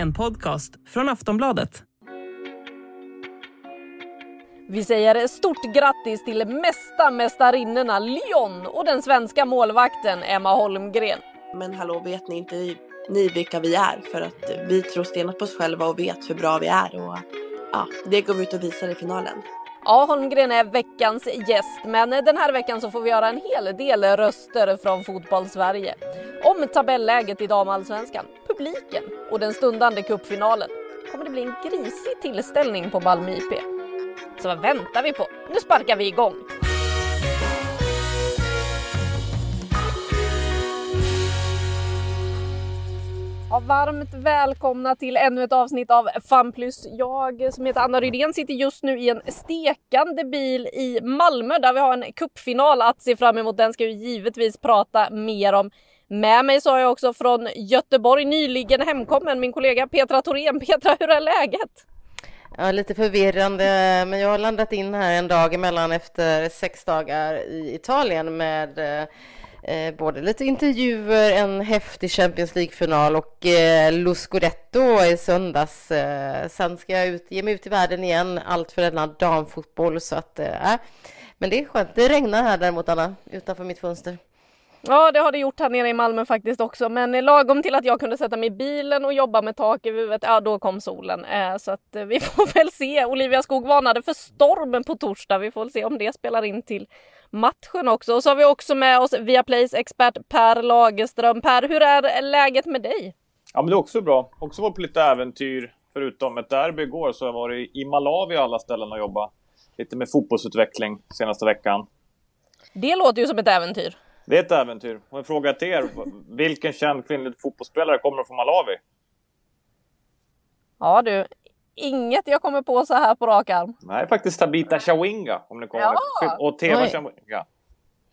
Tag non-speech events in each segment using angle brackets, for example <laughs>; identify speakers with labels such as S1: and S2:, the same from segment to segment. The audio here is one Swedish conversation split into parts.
S1: En podcast från Aftonbladet.
S2: Vi säger stort grattis till mesta mästarinnorna Lyon och den svenska målvakten Emma Holmgren.
S3: Men hallå, vet ni inte ni vilka vi är? För att vi tror stenat på oss själva och vet hur bra vi är. Och ja, det går vi ut och visar i finalen.
S2: Ja, Holmgren är veckans gäst, men den här veckan så får vi göra en hel del röster från fotbollssverige. Om tabelläget i damallsvenskan, publiken och den stundande cupfinalen. Kommer det bli en grisig tillställning på Malmö IP? Så vad väntar vi på? Nu sparkar vi igång! Ja, varmt välkomna till ännu ett avsnitt av FanPlus. Jag som heter Anna Rydén sitter just nu i en stekande bil i Malmö där vi har en kuppfinal att se fram emot. Den ska vi givetvis prata mer om. Med mig så har jag också från Göteborg nyligen hemkommen min kollega Petra Thorén. Petra, hur är läget?
S4: Ja, lite förvirrande, men jag har landat in här en dag emellan efter sex dagar i Italien med eh, både lite intervjuer, en häftig Champions League-final och eh, Lo Scudetto i söndags. Eh, sen ska jag ut, ge mig ut i världen igen, allt för denna damfotboll. Så att, eh, äh. men det är skönt. Det regnar här däremot, Anna, utanför mitt fönster.
S2: Ja, det har det gjort här nere i Malmö faktiskt också, men lagom till att jag kunde sätta mig i bilen och jobba med tak över huvudet, ja då kom solen. Eh, så att eh, vi <laughs> får väl se. Olivia Skog varnade för stormen på torsdag. Vi får väl se om det spelar in till matchen också. Och så har vi också med oss Viaplays expert Per Lagerström. Per, hur är läget med dig?
S5: Ja, men det är också bra. Också varit på lite äventyr. Förutom ett derby igår så har jag varit i Malawi och alla ställen och jobbat lite med fotbollsutveckling senaste veckan.
S2: Det låter ju som ett äventyr.
S5: Det är ett äventyr. Och en fråga till er. Vilken känd kvinnlig fotbollsspelare kommer från Malawi?
S2: Ja du, inget jag kommer på så här på rak arm.
S5: Nej, faktiskt Tabita Chawinga. Om ni kommer
S2: Ja.
S5: Och Teva. Chawinga.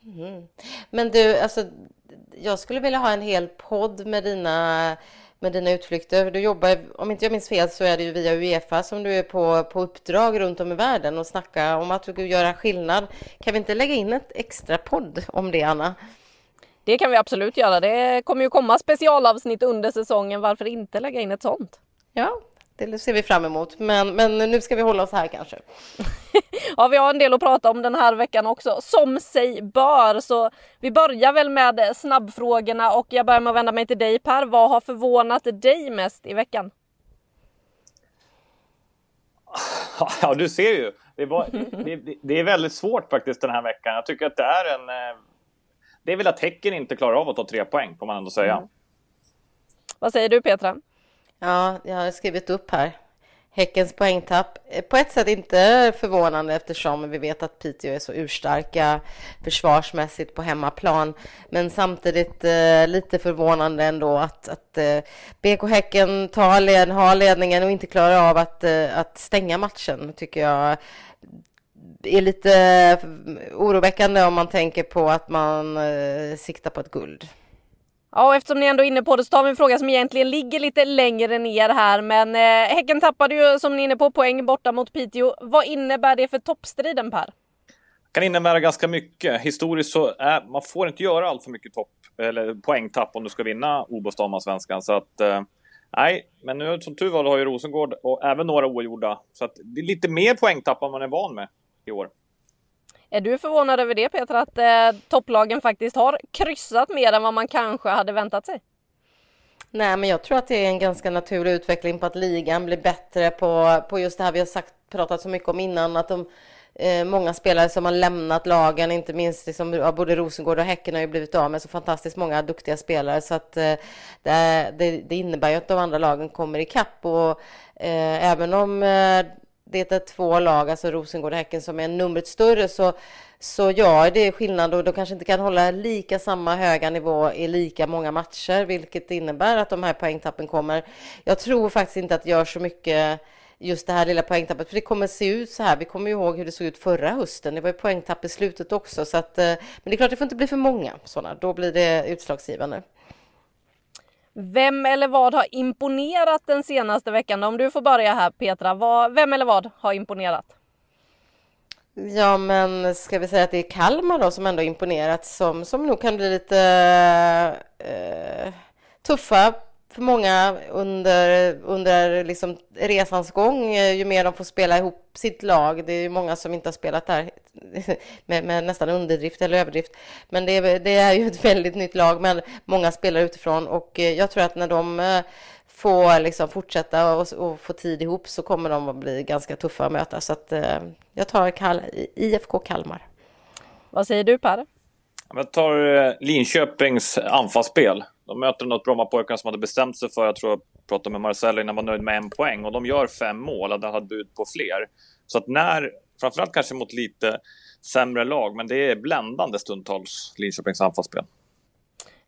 S4: Mm. Men du, alltså, jag skulle vilja ha en hel podd med dina, med dina utflykter. Du jobbar, om inte jag minns fel, så är det ju via Uefa som du är på, på uppdrag runt om i världen och snacka om att du vill göra skillnad. Kan vi inte lägga in ett extra podd om det, Anna?
S2: Det kan vi absolut göra. Det kommer ju komma specialavsnitt under säsongen. Varför inte lägga in ett sånt?
S4: Ja, det ser vi fram emot. Men, men nu ska vi hålla oss här kanske. <laughs>
S2: Ja, vi har en del att prata om den här veckan också, som sig bör. Så vi börjar väl med snabbfrågorna och jag börjar med att vända mig till dig Per. Vad har förvånat dig mest i veckan? <laughs>
S5: Ja, du ser ju. Det, var, det, det är väldigt svårt faktiskt den här veckan. Jag tycker att det är en... eh, Det är väl att Häcken inte klarar av att ta tre poäng, får man ändå säga.
S2: Vad säger du Petra?
S4: Ja, jag har skrivit upp här. Häckens poängtapp. Eh, på ett sätt inte förvånande eftersom vi vet att Piteå är så urstarka försvarsmässigt på hemmaplan. Men samtidigt eh, lite förvånande ändå att, att eh, BK Häcken tar led, har ledningen och inte klarar av att, eh, att stänga matchen tycker jag är lite eh, oroväckande om man tänker på att man eh, siktar på ett guld.
S2: Ja, och eftersom ni ändå är inne på det så tar vi en fråga som egentligen ligger lite längre ner här. Men eh, Häcken tappade ju som ni är inne på poäng borta mot Piteå. Vad innebär det för toppstriden Per?
S5: kan innebära ganska mycket. Historiskt så är, man får inte göra allt för mycket topp eller poängtapp om du ska vinna Obo. Så att eh, nej, men nu som tur var har ju Rosengård och även några ogjorda. Så att det är lite mer poängtapp än man är van med i år.
S2: Är du förvånad över det Petra, att eh, topplagen faktiskt har kryssat mer än vad man kanske hade väntat sig?
S4: Nej, men jag tror att det är en ganska naturlig utveckling på att ligan blir bättre på, på just det här vi har sagt, pratat så mycket om innan, att de eh, många spelare som har lämnat lagen, inte minst liksom, ja, både Rosengård och Häcken har ju blivit av med så fantastiskt många duktiga spelare så att eh, det, det, det innebär ju att de andra lagen kommer ikapp och eh, även om eh, det är två lag, alltså Rosengård och Häcken, som är numret större så så ja, det är skillnad och de kanske inte kan hålla lika samma höga nivå i lika många matcher, vilket innebär att de här poängtappen kommer. Jag tror faktiskt inte att det gör så mycket just det här lilla poängtappet, för det kommer se ut så här. Vi kommer ihåg hur det såg ut förra hösten. Det var ju poängtapp i slutet också, så att, eh, men det är klart, det får inte bli för många sådana. Då blir det utslagsgivande.
S2: Vem eller vad har imponerat den senaste veckan? Om du får börja här Petra, vad, vem eller vad har imponerat?
S4: Ja, men ska vi säga att det är Kalmar då som ändå imponerat som, som nog kan bli lite eh, tuffa för många under, under liksom resans gång, eh, ju mer de får spela ihop sitt lag. Det är ju många som inte har spelat där <laughs> med, med nästan underdrift eller överdrift. Men det är, det är ju ett väldigt nytt lag, men många spelar utifrån och eh, jag tror att när de eh, får liksom fortsätta och, och få tid ihop så kommer de att bli ganska tuffa att möta. Så att, jag tar Kal IFK Kalmar.
S2: Vad säger du Per?
S5: Jag tar eh, Linköpings anfallsspel. De möter något Brommapojkarna som hade bestämt sig för, jag tror jag pratade med Marcel innan, var nöjd med en poäng och de gör fem mål och hade bud på fler. Så att när, framförallt kanske mot lite sämre lag, men det är bländande stundtals Linköpings anfallsspel.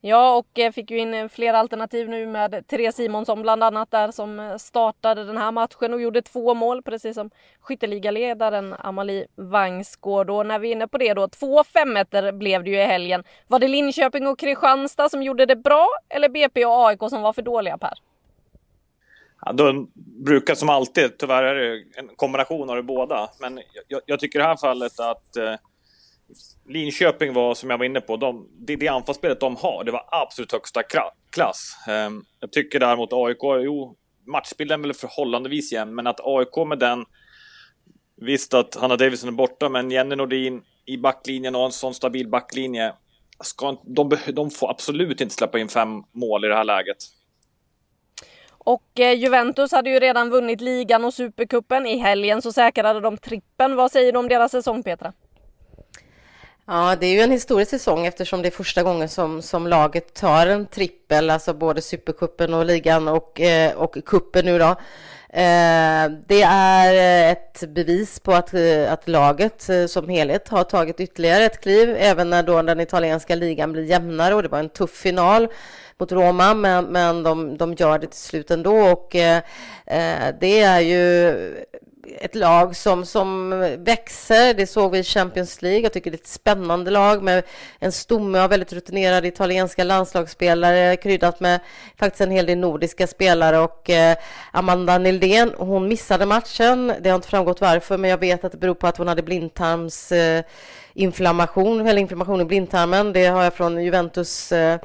S2: Ja, och fick ju in eh, flera alternativ nu med Therese Simonsson bland annat där som eh, startade den här matchen och gjorde två mål precis som skytteligaledaren Amalie Vangsgård. Och när vi är inne på det då, två femmeter blev det ju i helgen. Var det Linköping och Kristianstad som gjorde det bra eller BP och AIK som var för dåliga Per?
S5: Ja, de brukar som alltid, tyvärr är det en kombination av det båda. Men jag, jag tycker i det här fallet att eh, Linköping var, som jag var inne på, de, det, det anfallsspelet de har, det var absolut högsta klass. Um, jag tycker däremot AIK, jo, matchbilden är väl förhållandevis jämn, men att AIK med den, visst att Hanna Davison är borta, men Jenny Nordin i backlinjen och en sån stabil backlinje, ska, de, de får absolut inte släppa in fem mål i det här läget.
S2: Och eh, Juventus hade ju redan vunnit ligan och supercupen. I helgen så säkrade de trippen. Vad säger du om deras säsong Petra?
S4: Ja, det är ju en historisk säsong eftersom det är första gången som, som laget tar en trippel, alltså både Supercupen och ligan och, eh, och kuppen nu då. Eh, det är ett bevis på att, eh, att laget eh, som helhet har tagit ytterligare ett kliv, även när då den italienska ligan blir jämnare och det var en tuff final mot Roma, men, men de, de gör det till slut ändå och eh, eh det är ju ett lag som, som växer. Det såg vi i Champions League. Jag tycker det är ett spännande lag med en stomme av väldigt rutinerade italienska landslagsspelare kryddat med faktiskt en hel del nordiska spelare och eh, Amanda Nildén, hon missade matchen. Det har inte framgått varför, men jag vet att det beror på att hon hade blindtarms eh, inflammation, eller inflammation i blindtarmen. Det har jag från Juventus eh,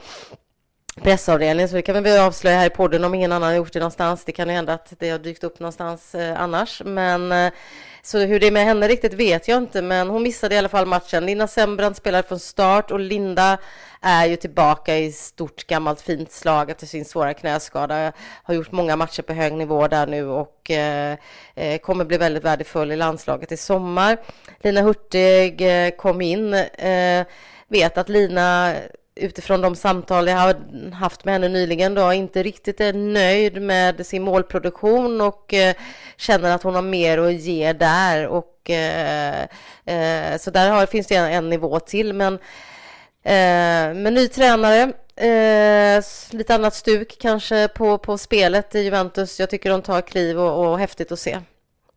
S4: pressavdelningen, så det kan vi väl avslöja här i podden om ingen annan har gjort det någonstans. Det kan ju hända att det har dykt upp någonstans eh, annars, men eh, så hur det är med henne riktigt vet jag inte, men hon missade i alla fall matchen. Linda Sembrant spelar från start och Linda är ju tillbaka i stort gammalt fint slag efter sin svåra knäskada. Har gjort många matcher på hög nivå där nu och eh, eh kommer bli väldigt värdefull i landslaget i sommar. Lina Hurtig eh, kom in, eh, vet att Lina utifrån de samtal jag har haft med henne nyligen då inte riktigt är nöjd med sin målproduktion och eh, känner att hon har mer att ge där och eh, eh, så där har, finns det en, en nivå till men eh, med ny tränare eh, lite annat stuk kanske på, på spelet i Juventus. Jag tycker de tar kliv och, och häftigt att se.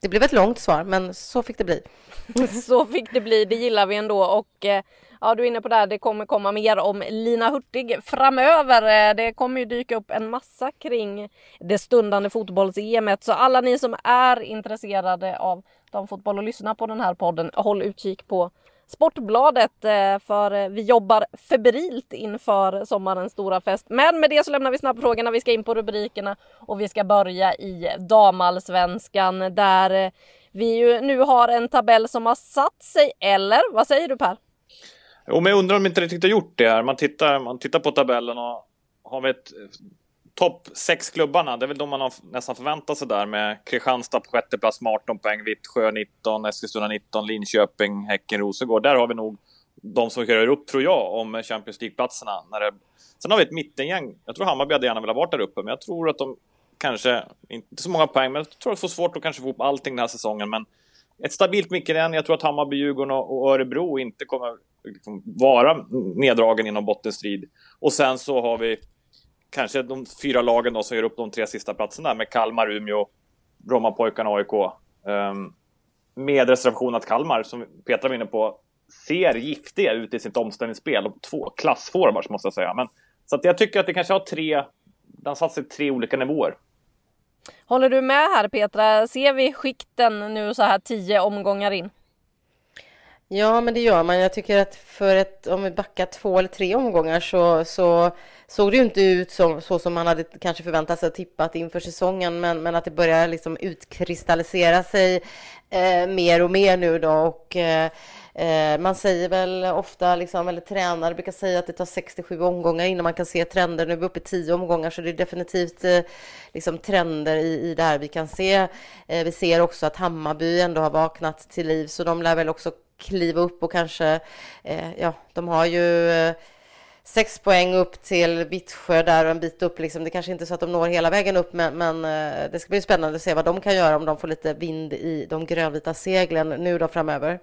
S4: Det blev ett långt svar, men så fick det bli. <laughs>
S2: så fick det bli, det gillar vi ändå och eh, ja, du är inne på det, det kommer komma mer om Lina Hurtig framöver. Eh, det kommer ju dyka upp en massa kring det stundande fotbolls-EM. Så alla ni som är intresserade av damfotboll och lyssnar på den här podden, håll utkik på Sportbladet eh, för eh, vi jobbar febrilt inför sommarens stora fest. Men med det så lämnar vi snabbfrågorna. Vi ska in på rubrikerna och vi ska börja i damallsvenskan där eh, vi ju nu har en tabell som har satt sig. Eller vad säger du Per?
S5: Jo, men jag undrar om inte riktigt har gjort det här. Man tittar, man tittar på tabellen och har vi ett topp sex klubbarna, det är väl de man har nästan förväntat sig där med Kristianstad på sjätte plats med 18 poäng, Vittsjö 19, Eskilstuna 19, Linköping, Häcken, Rosengård. Där har vi nog de som kör upp, tror jag, om Champions League-platserna. Sen har vi ett mittengäng. Jag tror Hammarby hade gärna velat vara där uppe, men jag tror att de kanske, inte så många poäng, men jag tror att de får svårt att kanske få ihop allting den här säsongen. Men ett stabilt mittengäng, Jag tror att Hammarby, Djurgården och Örebro inte kommer liksom vara neddragen inom bottenstrid. Och sen så har vi kanske de fyra lagen då som gör upp de tre sista platserna med Kalmar, Umeå, Brommapojkarna och AIK. Um, ehm, med reservation att Kalmar, som Petra var inne på, ser giftiga ut i sitt omställningsspel. Två klassforwards måste jag säga. Men, så att jag tycker att det kanske har tre, den satt sig tre olika nivåer.
S2: Håller du med här Petra? Ser vi skikten nu så här tio omgångar in?
S4: Ja, men det gör man. Jag tycker att för ett, om vi backar två eller tre omgångar så, så såg det ju inte ut som, så som man hade kanske förväntat sig att tippat inför säsongen, men, men att det börjar liksom utkristallisera sig eh, mer och mer nu då. Och, eh, eh man säger väl ofta, liksom, eller tränare brukar säga att det tar 67 omgångar innan man kan se trender. Nu är vi uppe i 10 omgångar, så det är definitivt eh, liksom trender i, i det här vi kan se. Eh, vi ser också att Hammarby ändå har vaknat till liv, så de lär väl också kliva upp och kanske, eh, ja, de har ju eh, sex poäng upp till Vittsjö där och en bit upp. Liksom. Det kanske inte är så att de når hela vägen upp, men, men eh, det ska bli spännande att se vad de kan göra om de får lite vind i de grönvita seglen nu då framöver.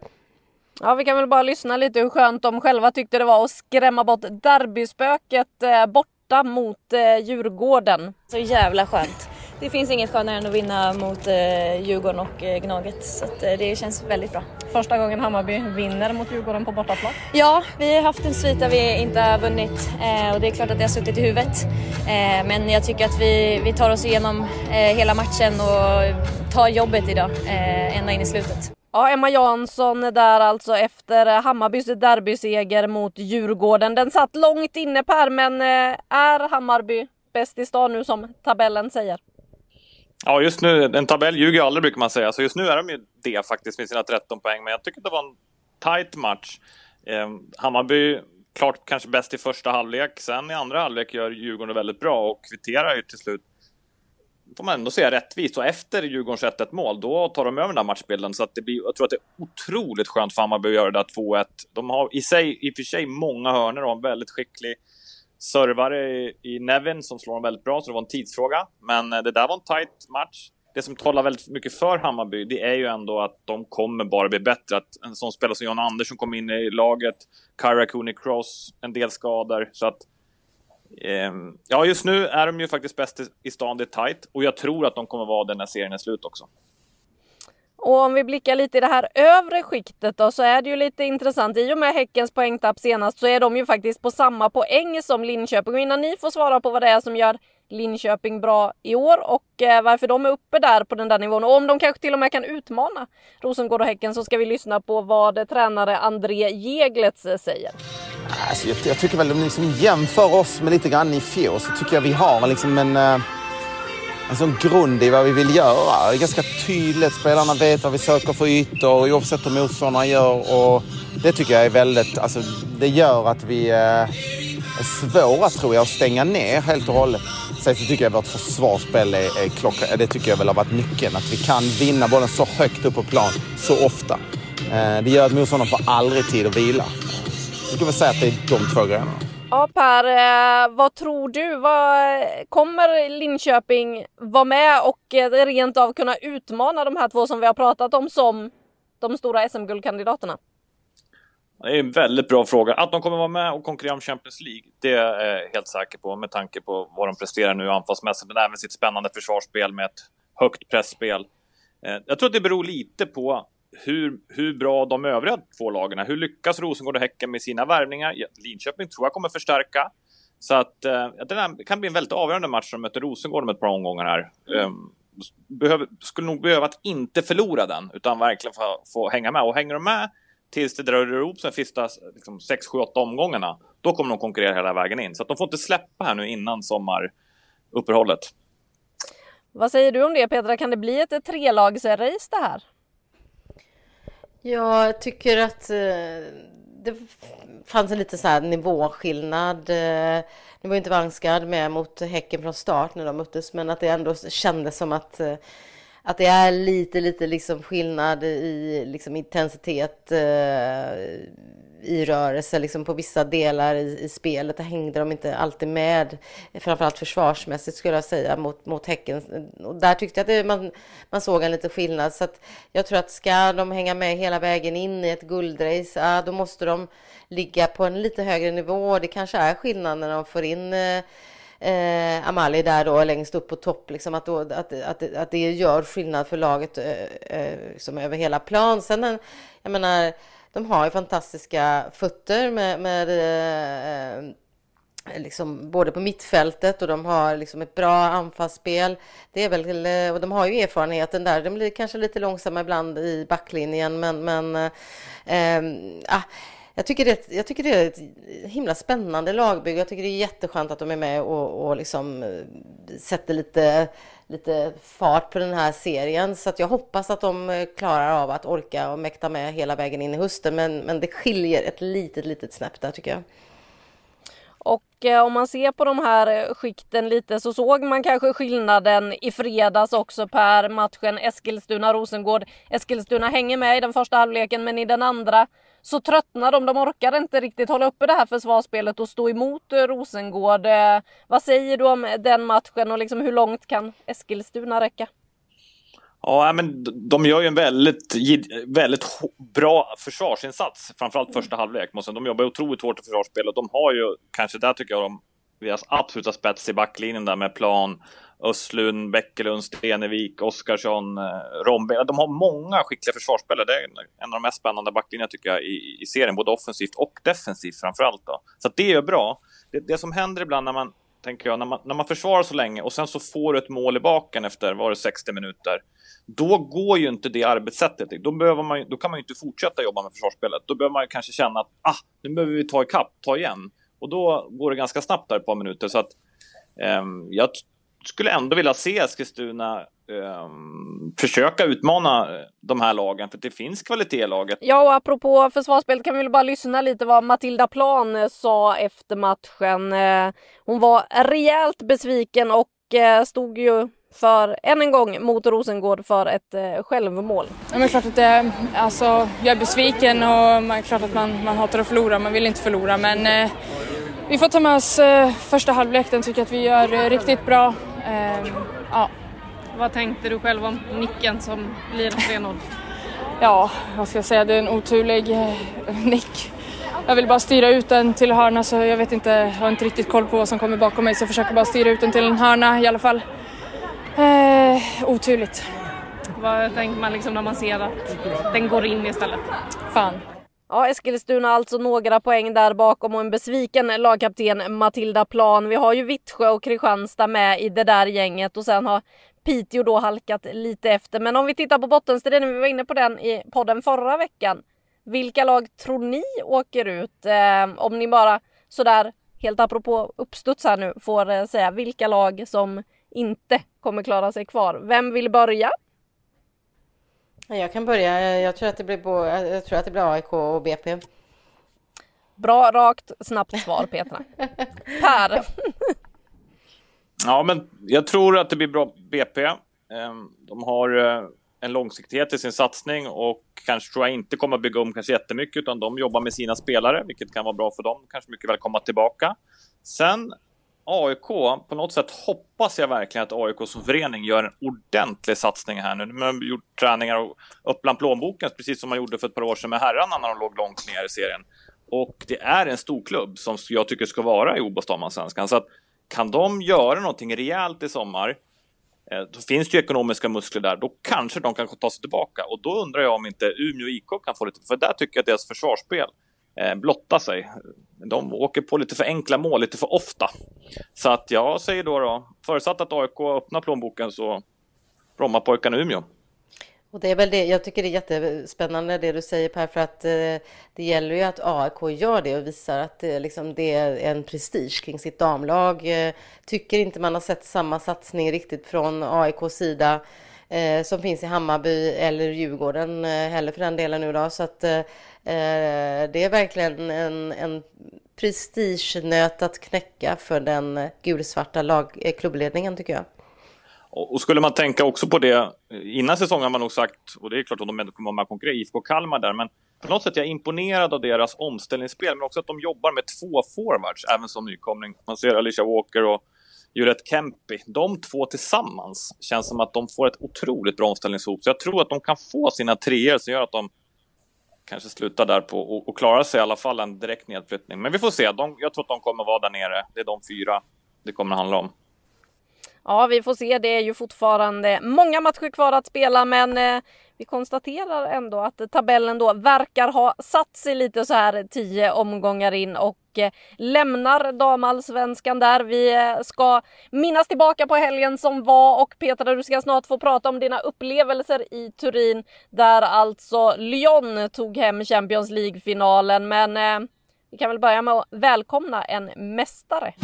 S2: Ja, vi kan väl bara lyssna lite hur skönt de själva tyckte det var att skrämma bort derbyspöket eh, borta mot eh, Djurgården.
S6: Så jävla skönt det finns inget skönare än att vinna mot eh, Djurgården och eh, Gnaget. Så att, eh, det känns väldigt bra.
S2: Första gången Hammarby vinner mot Djurgården på bortaplan?
S6: Ja, vi har haft en svit där vi inte har vunnit och det är klart att det har suttit i huvudet. men jag tycker att vi, vi tar oss igenom hela matchen och tar jobbet idag, ända in i slutet.
S2: Ja, Emma Jansson där alltså efter Hammarbys derbyseger mot Djurgården. Den satt långt inne Per, men är Hammarby bäst i stan nu som tabellen säger?
S5: Ja, just nu, en tabell ljuger aldrig brukar man säga, så just nu är de ju det faktiskt med sina 13 poäng. Men jag tycker det var en tight match. Eh, Hammarby klart kanske bäst i första halvlek. Sen i andra halvlek gör Djurgården det väldigt bra och kvitterar ju till slut. Får man ändå säga rättvist. Och efter Djurgårdens 1-1 mål, då tar de över den här matchbilden. Så att det blir, jag tror att det är otroligt skönt för Hammarby att göra det där 2-1. De har i sig, i och för sig många hörnor och en väldigt skicklig servare i Nevin som slår dem väldigt bra, så det var en tidsfråga. Men eh, det där var en tight match. Det som talar väldigt mycket för Hammarby, det är ju ändå att de kommer bara bli bättre. Att en sån spelare som John Andersson kom in i laget, Kyra Cooney Cross, en del skador. Så att, eh, ja, just nu är de ju faktiskt bäst i stan, det är tight. Och jag tror att de kommer vara det när serien är slut också.
S2: Och om vi blickar lite i det här övre skiktet då så är det ju lite intressant. I och med Häckens poängtapp senast så är de ju faktiskt på samma poäng som Linköping. Och innan ni får svara på vad det är som gör Linköping bra i år och eh, varför de är uppe där på den där nivån och om de kanske till och med kan utmana Rosengård och Häcken så ska vi lyssna på vad tränare André Jeglets eh, säger.
S7: Alltså, jag, jag tycker väl om ni liksom jämför oss med lite grann i fjol så tycker jag vi har liksom en uh en sån grund i vad vi vill göra. Det är ganska tydligt. Spelarna vet vad vi söker för ytor oavsett hur motståndarna gör. Och det tycker jag är väldigt... Alltså, det gör att vi eh, är svåra, tror jag, att stänga ner helt och hållet. Sen så tycker jag att vårt försvarsspel är, är klockan. Det tycker jag väl har varit nyckeln. Att vi kan vinna bollen så högt upp på plan så ofta. Eh, det gör att motståndaren får aldrig tid att vila. Jag skulle väl säga att det är de två grejerna.
S2: Ja Per, eh, vad tror du? Vad, kommer Linköping vara med och eh, rent av kunna utmana de här två som vi har pratat om som de stora SM-guldkandidaterna?
S5: Det är en väldigt bra fråga. Att de kommer vara med och konkurrera om Champions League, det är jag helt säker på med tanke på vad de presterar nu anfallsmässigt, men även sitt spännande försvarsspel med ett högt pressspel. Eh, jag tror att det beror lite på hur, hur bra de övriga två lagen är. Hur lyckas Rosengård och Häcken med sina värvningar? Linköping tror jag kommer förstärka. Så att eh, det kan bli en väldigt avgörande match som möter Rosengård om ett par omgångar här. Ehm, um, behöver, skulle nog behöva att inte förlora den, utan verkligen få, få hänga med. Och hänger de med tills det drar ihop de sista liksom, 6, 7, 8 omgångarna, då kommer de konkurrera hela vägen in. Så att de får inte släppa här nu innan sommaruppehållet.
S2: Vad säger du om det Petra? Kan det bli ett trelagsrace det här?
S4: Jag tycker att eh, det fanns en liten så här nivåskillnad. Eh, nu var inte Vanskad med mot Häcken från start när de möttes, men att det ändå kändes som att eh, att det är lite, lite liksom skillnad i liksom intensitet i rörelse liksom på vissa delar i, i spelet. Där hängde de inte alltid med, framförallt försvarsmässigt skulle jag säga mot, mot Häcken. Och där tyckte jag att det, man, man såg en liten skillnad. Så att jag tror att ska de hänga med hela vägen in i ett guldrace, ja, då måste de ligga på en lite högre nivå. Det kanske är skillnad när de får in eh, eh, Amali där då längst upp på topp, liksom att, då, att, att, att det gör skillnad för laget eh, eh, liksom över hela plan. Sen, eh, jag menar, de har ju fantastiska fötter med, med eh, eh, liksom både på mittfältet och de har liksom ett bra anfallsspel. Det är väl, eh, och de har ju erfarenheten där. De blir kanske lite långsamma ibland i backlinjen, men, men äh, jag tycker, det, jag tycker det är ett himla spännande lagbygge. Jag tycker det är jätteskönt att de är med och, och liksom eh, sätter lite, lite fart på den här serien. Så att jag hoppas att de eh, klarar av att orka och mäkta med hela vägen in i hösten. Men, men det skiljer ett litet, litet snäpp där tycker jag.
S2: Och eh, om man ser på de här eh, skikten lite så såg man kanske skillnaden i fredags också per matchen Eskilstuna-Rosengård. Eskilstuna hänger med i den första halvleken men i den andra så tröttnar de. De orkar inte riktigt hålla uppe det här försvarsspelet och stå emot eh, Rosengård. Eh, vad säger du om den matchen och liksom hur långt kan Eskilstuna räcka?
S5: Ja, men de gör ju en väldigt, väldigt bra försvarsinsats, framförallt första halvlek. De jobbar otroligt hårt i försvarsspel och de har ju kanske där tycker jag de deras absoluta spets i backlinjen där med Plan, Östlund, Bäckelund, Stenevik, Oskarsson, eh, Rombe. De har många skickliga försvarsspelare. Det är en av de mest spännande backlinjerna tycker jag i, i serien, både offensivt och defensivt framför allt. Då. Så det är bra. Det, det som händer ibland när man, tänker jag, när man, när man försvarar så länge och sen så får du ett mål i baken efter, var det 60 minuter, då går ju inte det arbetssättet. Då, behöver man, då kan man ju inte fortsätta jobba med försvarsspelet. Då behöver man kanske känna att ah, nu behöver vi ta ikapp, ta igen. Och då går det ganska snabbt där ett par minuter. Så att, ehm, jag skulle ändå vilja se Eskilstuna um, försöka utmana de här lagen, för det finns kvalitet i laget.
S2: Ja, och apropå försvarsspel kan vi väl bara lyssna lite vad Matilda Plan eh, sa efter matchen. Eh, hon var rejält besviken och eh, stod ju för än en gång mot Rosengård för ett eh, självmål.
S8: Ja, men klart att det, alltså, jag är besviken och man, klart att man, man hatar att förlora, man vill inte förlora men eh, vi får ta med oss eh, första halvlek, den tycker jag att vi gör eh, riktigt bra. Eh, ja.
S2: Vad tänkte du själv om nicken som blir 3-0? <laughs>
S8: ja, vad ska jag säga, det är en oturlig eh, nick. Jag vill bara styra ut den till hörna så jag vet inte, jag har inte riktigt koll på vad som kommer bakom mig så jag försöker bara styra ut den till en hörna i alla fall. Eh, oturligt.
S2: Vad tänker man liksom när man ser att den går in istället?
S8: Fan.
S2: Ja, Eskilstuna alltså några poäng där bakom och en besviken lagkapten Matilda Plan. Vi har ju Vittsjö och Kristianstad med i det där gänget och sen har Piteå då halkat lite efter. Men om vi tittar på bottenstriden, vi var inne på den i podden förra veckan. Vilka lag tror ni åker ut? Eh, om ni bara sådär helt apropå uppstuds här nu får eh, säga vilka lag som inte kommer klara sig kvar. Vem vill börja?
S4: Jag kan börja. Jag tror att det blir, bo, jag tror att det blir AIK och BP.
S2: Bra, rakt, snabbt svar Petra. per?
S5: ja, men jag tror att det blir bra BP. Ehm, de har eh, en långsiktighet i sin satsning och kanske tror jag inte kommer att bygga om kanske jättemycket utan de jobbar med sina spelare, vilket kan vara bra för dem. Kanske mycket väl komma tillbaka. Sen AIK, på något sätt hoppas jag verkligen att AIK som förening gör en ordentlig satsning här nu. De har gjort träningar och öppnat plånboken, precis som man gjorde för ett par år sedan med herrarna när de låg långt ner i serien. Och det är en stor klubb som jag tycker ska vara i Obostamansvenskan. Så att kan de göra någonting rejält i sommar, eh, då finns det ju ekonomiska muskler där. Då kanske de kan ta sig tillbaka. Och då undrar jag om inte Umeå IK kan få lite, för där tycker jag att deras försvarsspel Eh, blotta sig. De åker på lite för enkla mål lite för ofta. Så att jag säger då, då förutsatt att AIK öppnar plånboken så Brommapojkarna Umeå.
S4: Och det är väl det, jag tycker det är jättespännande det du säger Per, för att eh, det gäller ju att AIK gör det och visar att det, liksom, det är en prestige kring sitt damlag. Eh, tycker inte man har sett samma satsning riktigt från AIKs sida eh, som finns i Hammarby eller Djurgården eh, heller för den delen nu då. Så att eh, det är verkligen en, en prestigenöt att knäcka för den gulsvarta lag, eh, klubbledningen tycker jag.
S5: Och skulle man tänka också på det, eh, innan säsongen har man nog sagt, och det är klart att de kommer vara med och konkurrera, IFK Kalmar där, men på något sätt är jag imponerad av deras omställningsspel, men också att de jobbar med två forwards, även som nykomling. Man ser Alicia Walker och Juret Kempi. De två tillsammans känns som att de får ett otroligt bra omställningshot. Så jag tror att de kan få sina treor som gör att de kanske slutar där på och, och klarar sig i alla fall en direkt nedflyttning. Men vi får se. De, jag tror att de kommer vara där nere. Det är de fyra det kommer att handla om.
S2: Ja, vi får se. Det är ju fortfarande många matcher kvar att spela, men eh, vi konstaterar ändå att tabellen då verkar ha satt sig lite så här tio omgångar in och och eh, lämnar damallsvenskan där. Vi eh, ska minnas tillbaka på helgen som var och Petra, du ska snart få prata om dina upplevelser i Turin där alltså Lyon tog hem Champions League-finalen. Men eh, vi kan väl börja med att välkomna en mästare.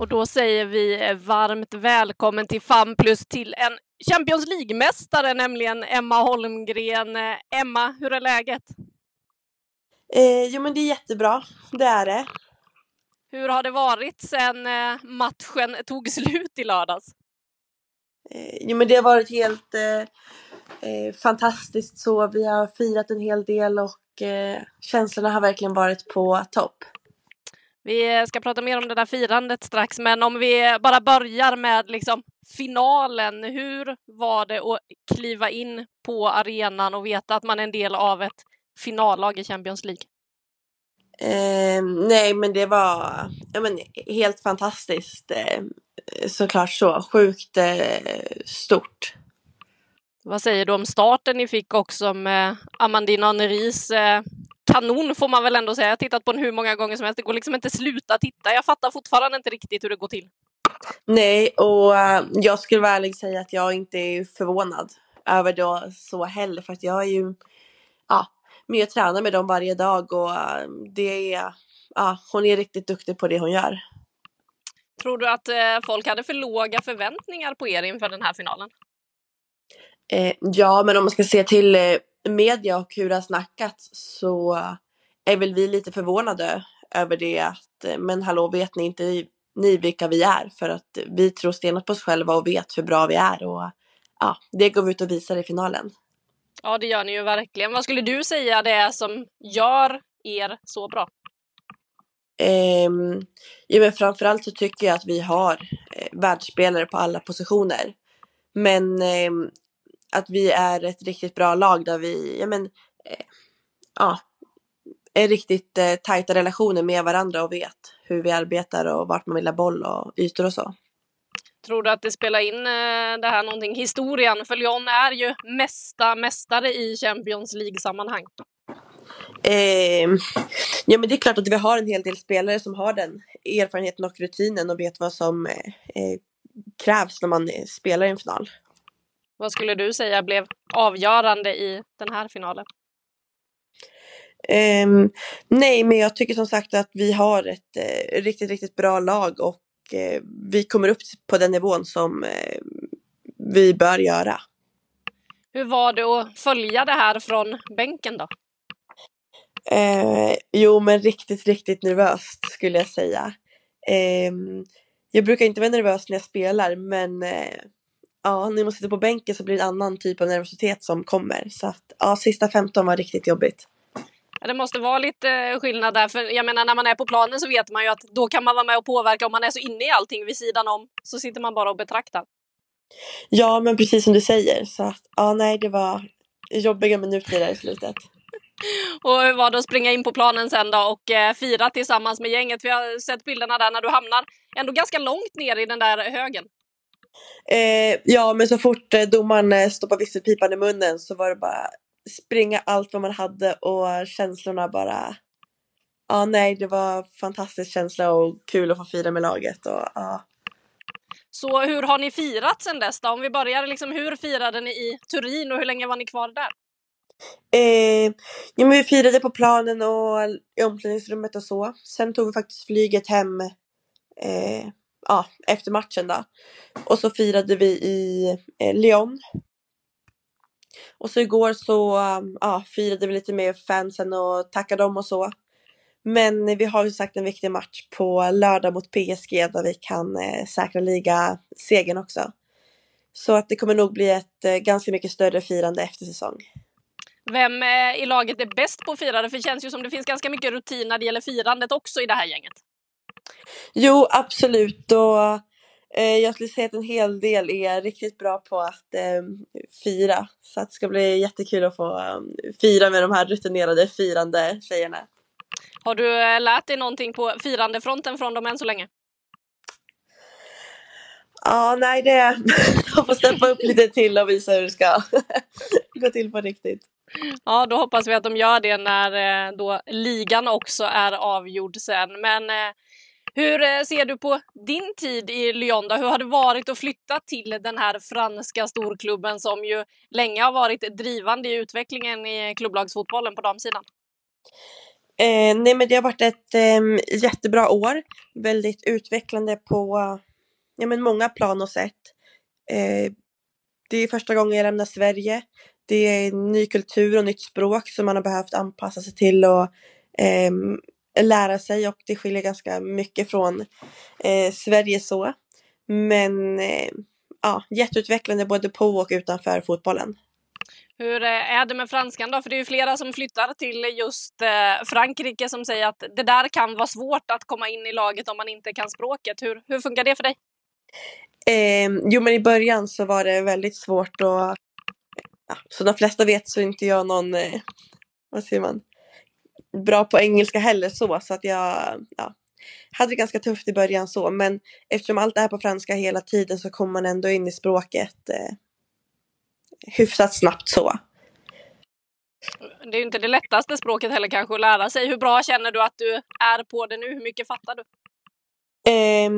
S2: Och då säger vi varmt välkommen till FAM plus till en Champions League-mästare, nämligen Emma Holmgren. Emma, hur är läget?
S3: Eh, jo men det är jättebra, det är det.
S2: Hur har det varit sedan eh, matchen tog slut i lördags?
S3: Eh, jo men det har varit helt eh, eh, fantastiskt så. Vi har firat en hel del och eh, känslorna har verkligen varit på topp.
S2: Vi ska prata mer om det där firandet strax, men om vi bara börjar med liksom finalen. Hur var det att kliva in på arenan och veta att man är en del av ett finallag i Champions League?
S3: Eh, nej, men det var ja, men, helt fantastiskt. Eh, såklart så. Sjukt eh, stort.
S2: Vad säger du om starten ni fick också med Amandine Henris eh, kanon får man väl ändå säga. Jag har tittat på den hur många gånger som helst. Det går liksom inte sluta titta. Jag fattar fortfarande inte riktigt hur det går till.
S3: Nej, och uh, jag skulle vara ärlig och säga att jag inte är förvånad över det så heller. För att jag är ju ja, med och tränar med dem varje dag och uh, det är, ja, hon är riktigt duktig på det hon gör.
S2: Tror du att uh, folk hade för låga förväntningar på er inför den här finalen?
S3: Eh, ja, men om man ska se till eh, media och hur det har snackats så är väl vi lite förvånade över det att eh, men hallå vet ni inte ni vilka vi är för att vi tror stenat på oss själva och vet hur bra vi är och ja, det går vi ut och visar i finalen.
S2: Ja, det gör ni ju verkligen. Vad skulle du säga det är som gör er så bra?
S3: Um, ja, men framförallt så tycker jag att vi har eh, världsspelare på alla positioner. Men eh, att vi är ett riktigt bra lag där vi, ja men, eh, ja, är riktigt eh, tajta relationer med varandra och vet hur vi arbetar och vart man vill ha boll och ytor och så.
S2: Tror du att det spelar in eh, det här någonting, historien? För Lyon är ju mesta mästare i Champions League-sammanhang.
S3: Eh, ja men det är klart att vi har en hel del spelare som har den erfarenheten och rutinen och vet vad som eh, eh krävs när man spelar i en final.
S2: Vad skulle du säga blev avgörande i den här finalen?
S3: Um, nej, men jag tycker som sagt att vi har ett uh, riktigt, riktigt bra lag och uh, vi kommer upp på den nivån som uh, vi bör göra.
S2: Hur var det att följa det här från bänken då?
S3: jo, men riktigt, riktigt nervöst skulle jag säga. Ehm, jag brukar inte vara nervös när jag spelar, men ja, när man sitter på bänken så blir det en annan typ av nervositet som kommer. Så att ja, sista 15 var riktigt jobbigt.
S2: Ja, det måste vara lite eh, skillnad där, för jag menar när man är på planen så vet man ju att då kan man vara med och påverka. Om man är så inne i allting vid sidan om så sitter man bara och betraktar.
S3: Ja, men precis som du säger. Så att, ja, nej, det var jobbiga minuter där i slutet. <laughs>
S2: och hur var det att springa in på planen sen då och eh, fira tillsammans med gänget? Vi har sett bilderna där när du hamnar ändå ganska långt ner i den där högen.
S3: Eh, ja, men så fort eh, domaren eh, stoppade visselpipan i munnen så var det bara springa allt vad man hade och känslorna bara... Ja, nej, det var fantastisk känsla och kul att få fira med laget. Och, ja.
S2: Så hur har ni firat sen dess då? Om vi börjar liksom, hur firade ni i Turin och hur länge var ni kvar där?
S3: Eh, ja, men vi firade på planen och i omklädningsrummet och så. Sen tog vi faktiskt flyget hem eh, ja, efter matchen då. Och så firade vi i eh, Lyon. Och så igår så um, ja, firade vi lite med fansen och tackade dem och så. Men vi har ju sagt en viktig match på lördag mot PSG där vi kan eh, säkra ligasegern också. Så att det kommer nog bli ett eh, ganska mycket större firande efter säsong.
S2: Vem eh, i laget är bäst på att fira? det känns ju som det finns ganska mycket rutin när det gäller firandet också i det här gänget.
S3: Jo, absolut. Och, eh, jag skulle säga att en hel del är riktigt bra på att eh, fira. Så att det ska bli jättekul att få eh, fira med de här rutinerade firande tjejerna.
S2: Har du eh, lärt dig någonting på firandefronten från dem än så länge?
S3: Ja, nej det... <laughs> Jag får steppa upp lite till och visa hur det ska <laughs> gå till på riktigt.
S2: Ja, då hoppas vi att de gör det när eh, då ligan också är avgjord sen. Men eh, hur eh, ser du på din tid i Lyon då? Hur har det varit att flytta till den här franska storklubben som ju länge har varit drivande i utvecklingen i klubblagsfotbollen på damsidan?
S3: Eh, nej men det har varit ett eh, jättebra år. Väldigt utvecklande på ja, men många plan och sätt. Eh, det är första gången jag lämnar Sverige. Det är ny kultur och nytt språk som man har behövt anpassa sig till och eh, lära sig och det skiljer ganska mycket från eh, Sverige så. Men eh, ja, jätteutvecklande både på och utanför fotbollen.
S2: Hur eh, är det med franskan då? För det är ju flera som flyttar till just eh, Frankrike som säger att det där kan vara svårt att komma in i laget om man inte kan språket. Hur, hur funkar det för dig?
S3: Eh, jo men i början så var det väldigt svårt och ja, som de flesta vet så är inte jag någon, eh, vad säger man, bra på engelska heller så, så att jag ja, hade det ganska tufft i början så, men eftersom allt är på franska hela tiden så kommer man ändå in i språket eh, hyfsat snabbt så.
S2: Det är inte det lättaste språket heller kanske att lära sig. Hur bra känner du att du är på det nu? Hur mycket fattar du?
S3: Eh,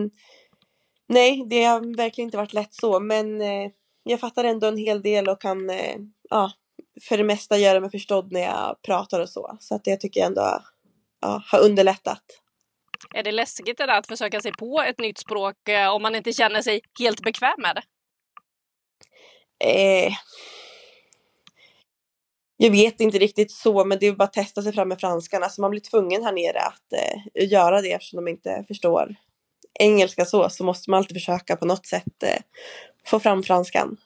S3: nej, det har verkligen inte varit lätt så, men eh, jag fattar ändå en hel del och kan eh, ja, för det mesta göra mig förstådd när jag pratar och så. Så att det tycker jag ändå ja, har underlättat.
S2: Är det läskigt det där att försöka sig på ett nytt språk eh, om man inte känner sig helt bekväm med det?
S3: Eh, jag vet inte riktigt så, men det är bara att testa sig fram med franskan. Alltså man blir tvungen här nere att eh, göra det eftersom de inte förstår engelska så, så måste man alltid försöka på något sätt eh, få fram franskan.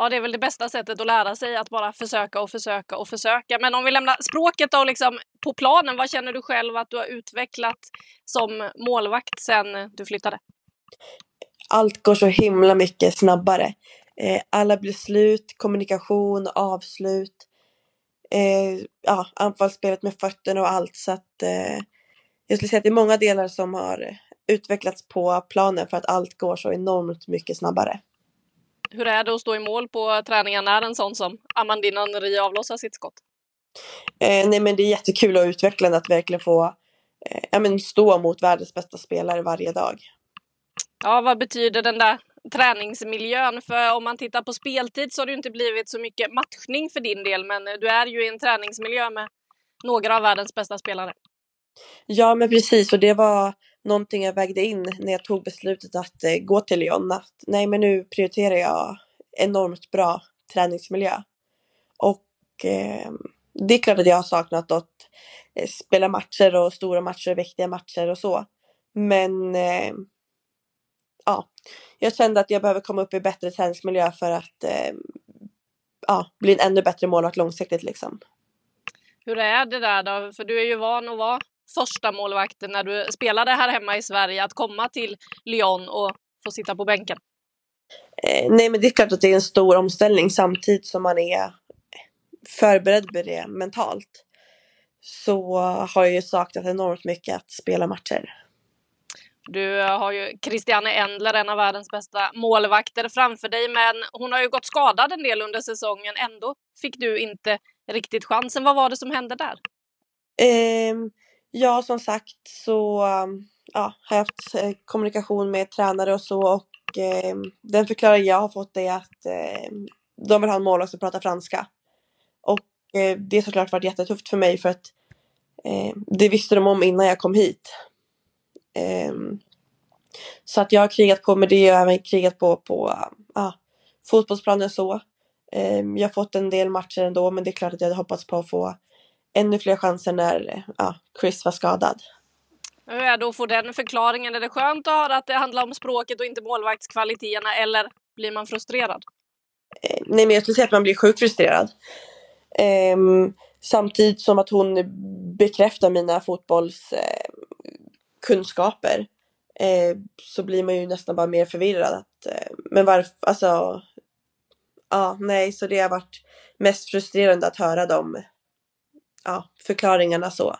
S2: Ja, det är väl det bästa sättet att lära sig, att bara försöka och försöka och försöka. Men om vi lämnar språket då, liksom på planen, vad känner du själv att du har utvecklat som målvakt sedan du flyttade?
S3: Allt går så himla mycket snabbare. Eh, alla beslut, kommunikation, avslut, eh, ja, anfallsspelet med fötterna och allt. Så att eh, jag skulle säga att det är många delar som har utvecklats på planen för att allt går så enormt mycket snabbare.
S2: Hur är det att stå i mål på träningen när en sån som Amandine Henry avlossar sitt skott?
S3: Eh, nej men det är jättekul och utvecklande att verkligen få eh, ja, men stå mot världens bästa spelare varje dag.
S2: Ja, vad betyder den där träningsmiljön? För om man tittar på speltid så har det inte blivit så mycket matchning för din del, men du är ju i en träningsmiljö med några av världens bästa spelare.
S3: Ja, men precis och det var någonting jag vägde in när jag tog beslutet att eh, gå till Lyon. Att nej, men nu prioriterar jag enormt bra träningsmiljö. Och eh, det är klart att jag har saknat att eh, spela matcher och stora matcher, och viktiga matcher och så. Men eh, ja, jag kände att jag behöver komma upp i bättre träningsmiljö för att eh, ja, bli en ännu bättre målvakt långsiktigt liksom.
S2: Hur är det där då? För du är ju van att vara första målvakten när du spelade här hemma i Sverige, att komma till Lyon och få sitta på bänken?
S3: Eh, nej, men det är klart att det är en stor omställning samtidigt som man är förberedd med det mentalt. Så har jag ju saknat enormt mycket att spela matcher.
S2: Du har ju Christiane Endler, en av världens bästa målvakter framför dig, men hon har ju gått skadad en del under säsongen. Ändå fick du inte riktigt chansen. Vad var det som hände där?
S3: Eh, ja, som sagt så um, ja, har jag haft eh, kommunikation med tränare och så och eh, den förklaring jag har fått är att eh, de vill ha en målvakt som pratar franska. Och eh, det har såklart varit jättetufft för mig för att eh, det visste de om innan jag kom hit. Ehm, så att jag har krigat på med det och även krigat på på uh, fotbollsplanen så. Ehm, jag har fått en del matcher ändå men det är klart att jag hade hoppats på att få ännu fler chanser när uh, Chris var skadad.
S2: Hur är det att få den förklaringen? Är det skönt att höra att det handlar om språket och inte målvaktskvaliteterna eller Blir man frustrerad?
S3: Eh, nej men jag skulle säga att man blir sjukt frustrerad. Ehm, samtidigt som att hon bekräftar mina fotbollskunskaper eh, så blir man ju nästan bara mer förvirrad. Att, eh, men varför, alltså. Ja, nej, så det har varit mest frustrerande att höra de ja, förklaringarna så.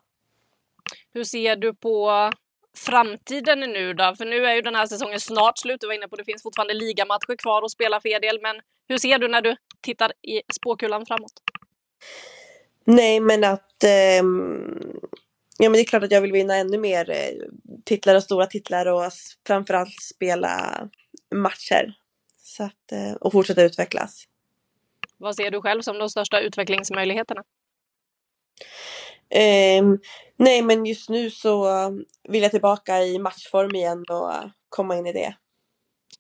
S2: Hur ser du på framtiden nu då? För nu är ju den här säsongen snart slut. Du var inne på det finns fortfarande ligamatcher kvar att spela för er del. Men hur ser du när du tittar i spåkulan framåt?
S3: Nej, men att eh, ja, men det är klart att jag vill vinna ännu mer eh, titlar och stora titlar och framförallt spela matcher. Så att, eh, och fortsätta utvecklas.
S2: Vad ser du själv som de största utvecklingsmöjligheterna?
S3: Eh, nej, men just nu så vill jag tillbaka i matchform igen och komma in i det.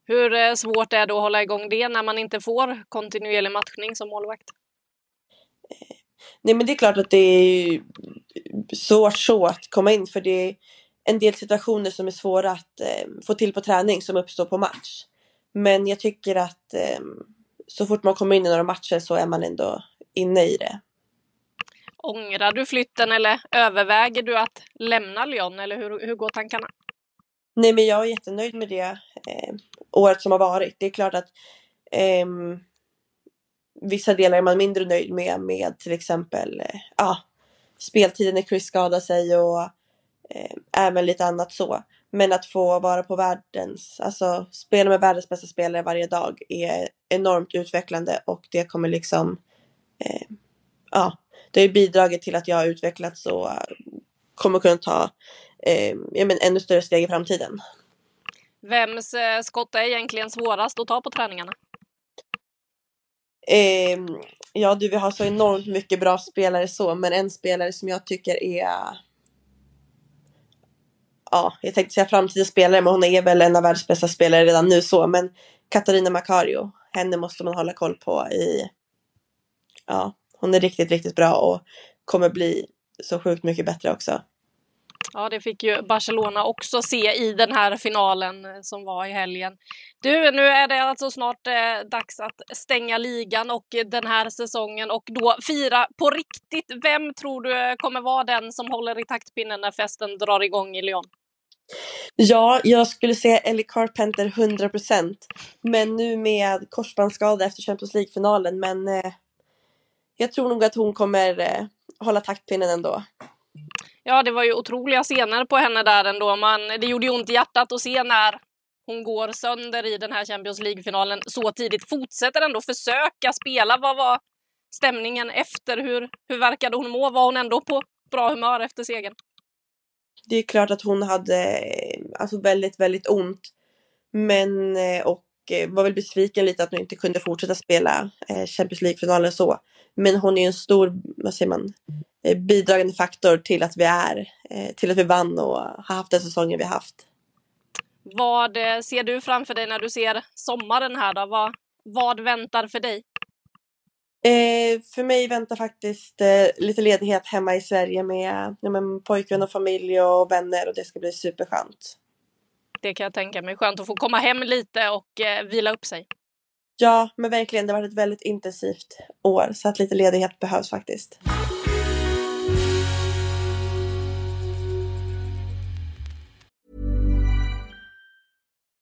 S2: Hur eh, svårt är det att hålla igång det när man inte får kontinuerlig matchning som målvakt?
S3: Eh, nej, men det är klart att det är svårt så att komma in för det är en del situationer som är svåra att eh, få till på träning som uppstår på match. Men jag tycker att eh, så fort man kommer in i några matcher så är man ändå inne i det.
S2: Ångrar du flytten eller överväger du att lämna Lyon eller hur, hur går tankarna?
S3: Nej men jag är jättenöjd med det eh, året som har varit. Det är klart att eh, vissa delar är man mindre nöjd med, med till exempel eh, ah, speltiden när Chris skadade sig och eh, även lite annat så. Men att få vara på världens, alltså spela med världens bästa spelare varje dag är enormt utvecklande och det kommer liksom, eh, ah, det har bidragit till att jag har utvecklats och kommer kunna ta eh, ja, men ännu större steg i framtiden.
S2: Vems eh, skott är egentligen svårast att ta på träningarna?
S3: Eh, ja du, vi har så enormt mycket bra spelare så, men en spelare som jag tycker är ja, jag tänkte säga framtida spelare, men hon är väl en av världens bästa spelare redan nu så, men Katarina Macario, henne måste man hålla koll på i, ja, hon är riktigt, riktigt bra och kommer bli så sjukt mycket bättre också.
S2: Ja, det fick ju Barcelona också se i den här finalen eh, som var i helgen. Du, nu är det alltså snart eh, dags att stänga ligan och den här säsongen och då fira på riktigt. Vem tror du kommer vara den som håller i taktpinnen när festen drar igång i Lyon?
S3: Ja, jag skulle säga Ellie Carpenter 100%. Men nu med korsbandsskada efter Champions League-finalen. Men eh, jag tror nog att hon kommer eh, hålla taktpinnen ändå.
S2: Ja, det var ju otroliga scener på henne där ändå. Man, det gjorde ju ont i hjärtat att se när hon går sönder i den här Champions League-finalen så tidigt. Fortsätter ändå försöka spela. Vad var stämningen efter? Hur, hur verkade hon må? Var hon ändå på bra humör efter segern?
S3: Det är klart att hon hade alltså väldigt, väldigt ont. Men eh, och eh, var väl besviken lite att hon inte kunde fortsätta spela eh, Champions League-finalen så. Men hon är en stor, vad säger man, Eh, bidragande faktor till att vi är, eh, till att vi vann och har haft den säsongen vi haft.
S2: Vad eh, ser du framför dig när du ser sommaren här då? Vad, vad väntar för dig?
S3: Eh, för mig väntar faktiskt eh, lite ledighet hemma i Sverige med, ja, med pojkvän och familj och vänner och det ska bli superskönt.
S2: Det kan jag tänka mig. Skönt att få komma hem lite och eh, vila upp sig.
S3: Ja, men verkligen. Det har varit ett väldigt intensivt år så att lite ledighet behövs faktiskt.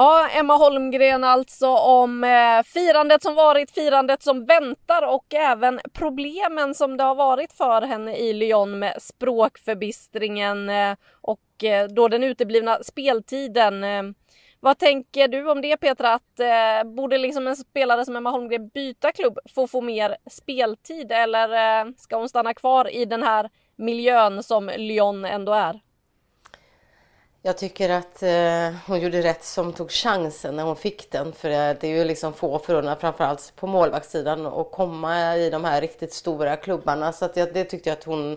S2: Ja, Emma Holmgren alltså om eh, firandet som varit, firandet som väntar och även problemen som det har varit för henne i Lyon med språkförbistringen eh, och eh, då den uteblivna speltiden. Eh, vad tänker du om det Petra? Att eh, borde liksom en spelare som Emma Holmgren byta klubb för att få mer speltid eller eh, ska hon stanna kvar i den här miljön som Lyon ändå är?
S4: Jag tycker att eh, hon gjorde rätt som tog chansen när hon fick den. För eh, det är ju liksom få förunnat, framförallt på målvaktssidan, att komma i de här riktigt stora klubbarna. Så att det, det tyckte jag att hon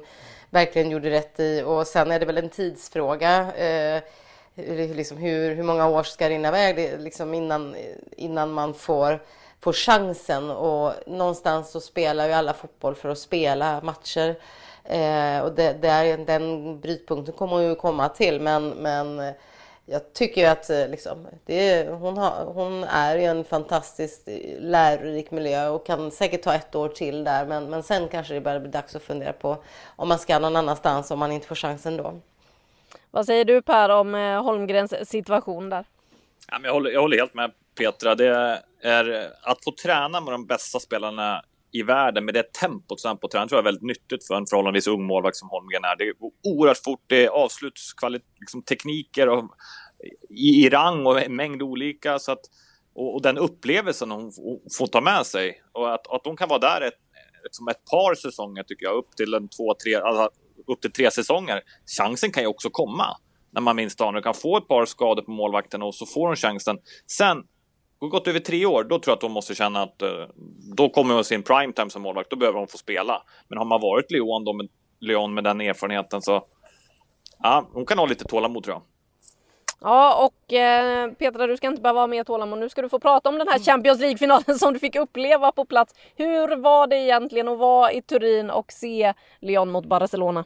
S4: verkligen gjorde rätt i. Och sen är det väl en tidsfråga. Eh, liksom hur, hur många år ska rinna iväg det, liksom innan, innan man får, får chansen. Och någonstans så spelar ju alla fotboll för att spela matcher. Eh, och det, det den brytpunkten kommer hon ju komma till. Men, men jag tycker ju att eh, liksom, det, hon, har, hon är i en fantastiskt lärorik miljö och kan säkert ta ett år till där. Men, men sen kanske det börjar bli dags att fundera på om man ska någon annanstans om man inte får chansen då.
S2: Vad säger du Per om eh, Holmgrens situation där?
S5: Ja, men jag, håller, jag håller helt med Petra. Det är att få träna med de bästa spelarna i världen med det tempot som han på träning tror jag är väldigt nyttigt för en förhållandevis ung målvakt som Holmgren är. Det går oerhört fort, det är avslutstekniker liksom, tekniker och, i, i rang och en mängd olika. Så att, och, och den upplevelsen hon, får ta med sig och att, att hon kan vara där ett, liksom ett par säsonger tycker jag, upp till en två, tre, alltså, upp till tre säsonger. Chansen kan ju också komma när man minst anar. Du kan få ett par skador på målvakten och så får hon chansen. Sen gått över tre år, då tror jag att de måste känna att uh, då kommer hon sin primetime som målvakt. Då behöver hon få spela. Men har man varit Leon, då med, Leon med den erfarenheten så ja, hon kan ha lite tålamod tror jag.
S2: Ja, och eh, Petra, du ska inte behöva ha mer tålamod. Nu ska du få prata om den här Champions League-finalen <laughs> som du fick uppleva på plats. Hur var det egentligen att vara i Turin och se Leon mot Barcelona?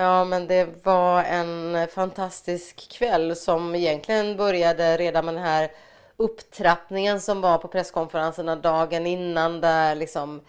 S4: Ja, men det var en fantastisk kväll som egentligen började redan med den här upptrappningen som var på presskonferenserna dagen innan där liksom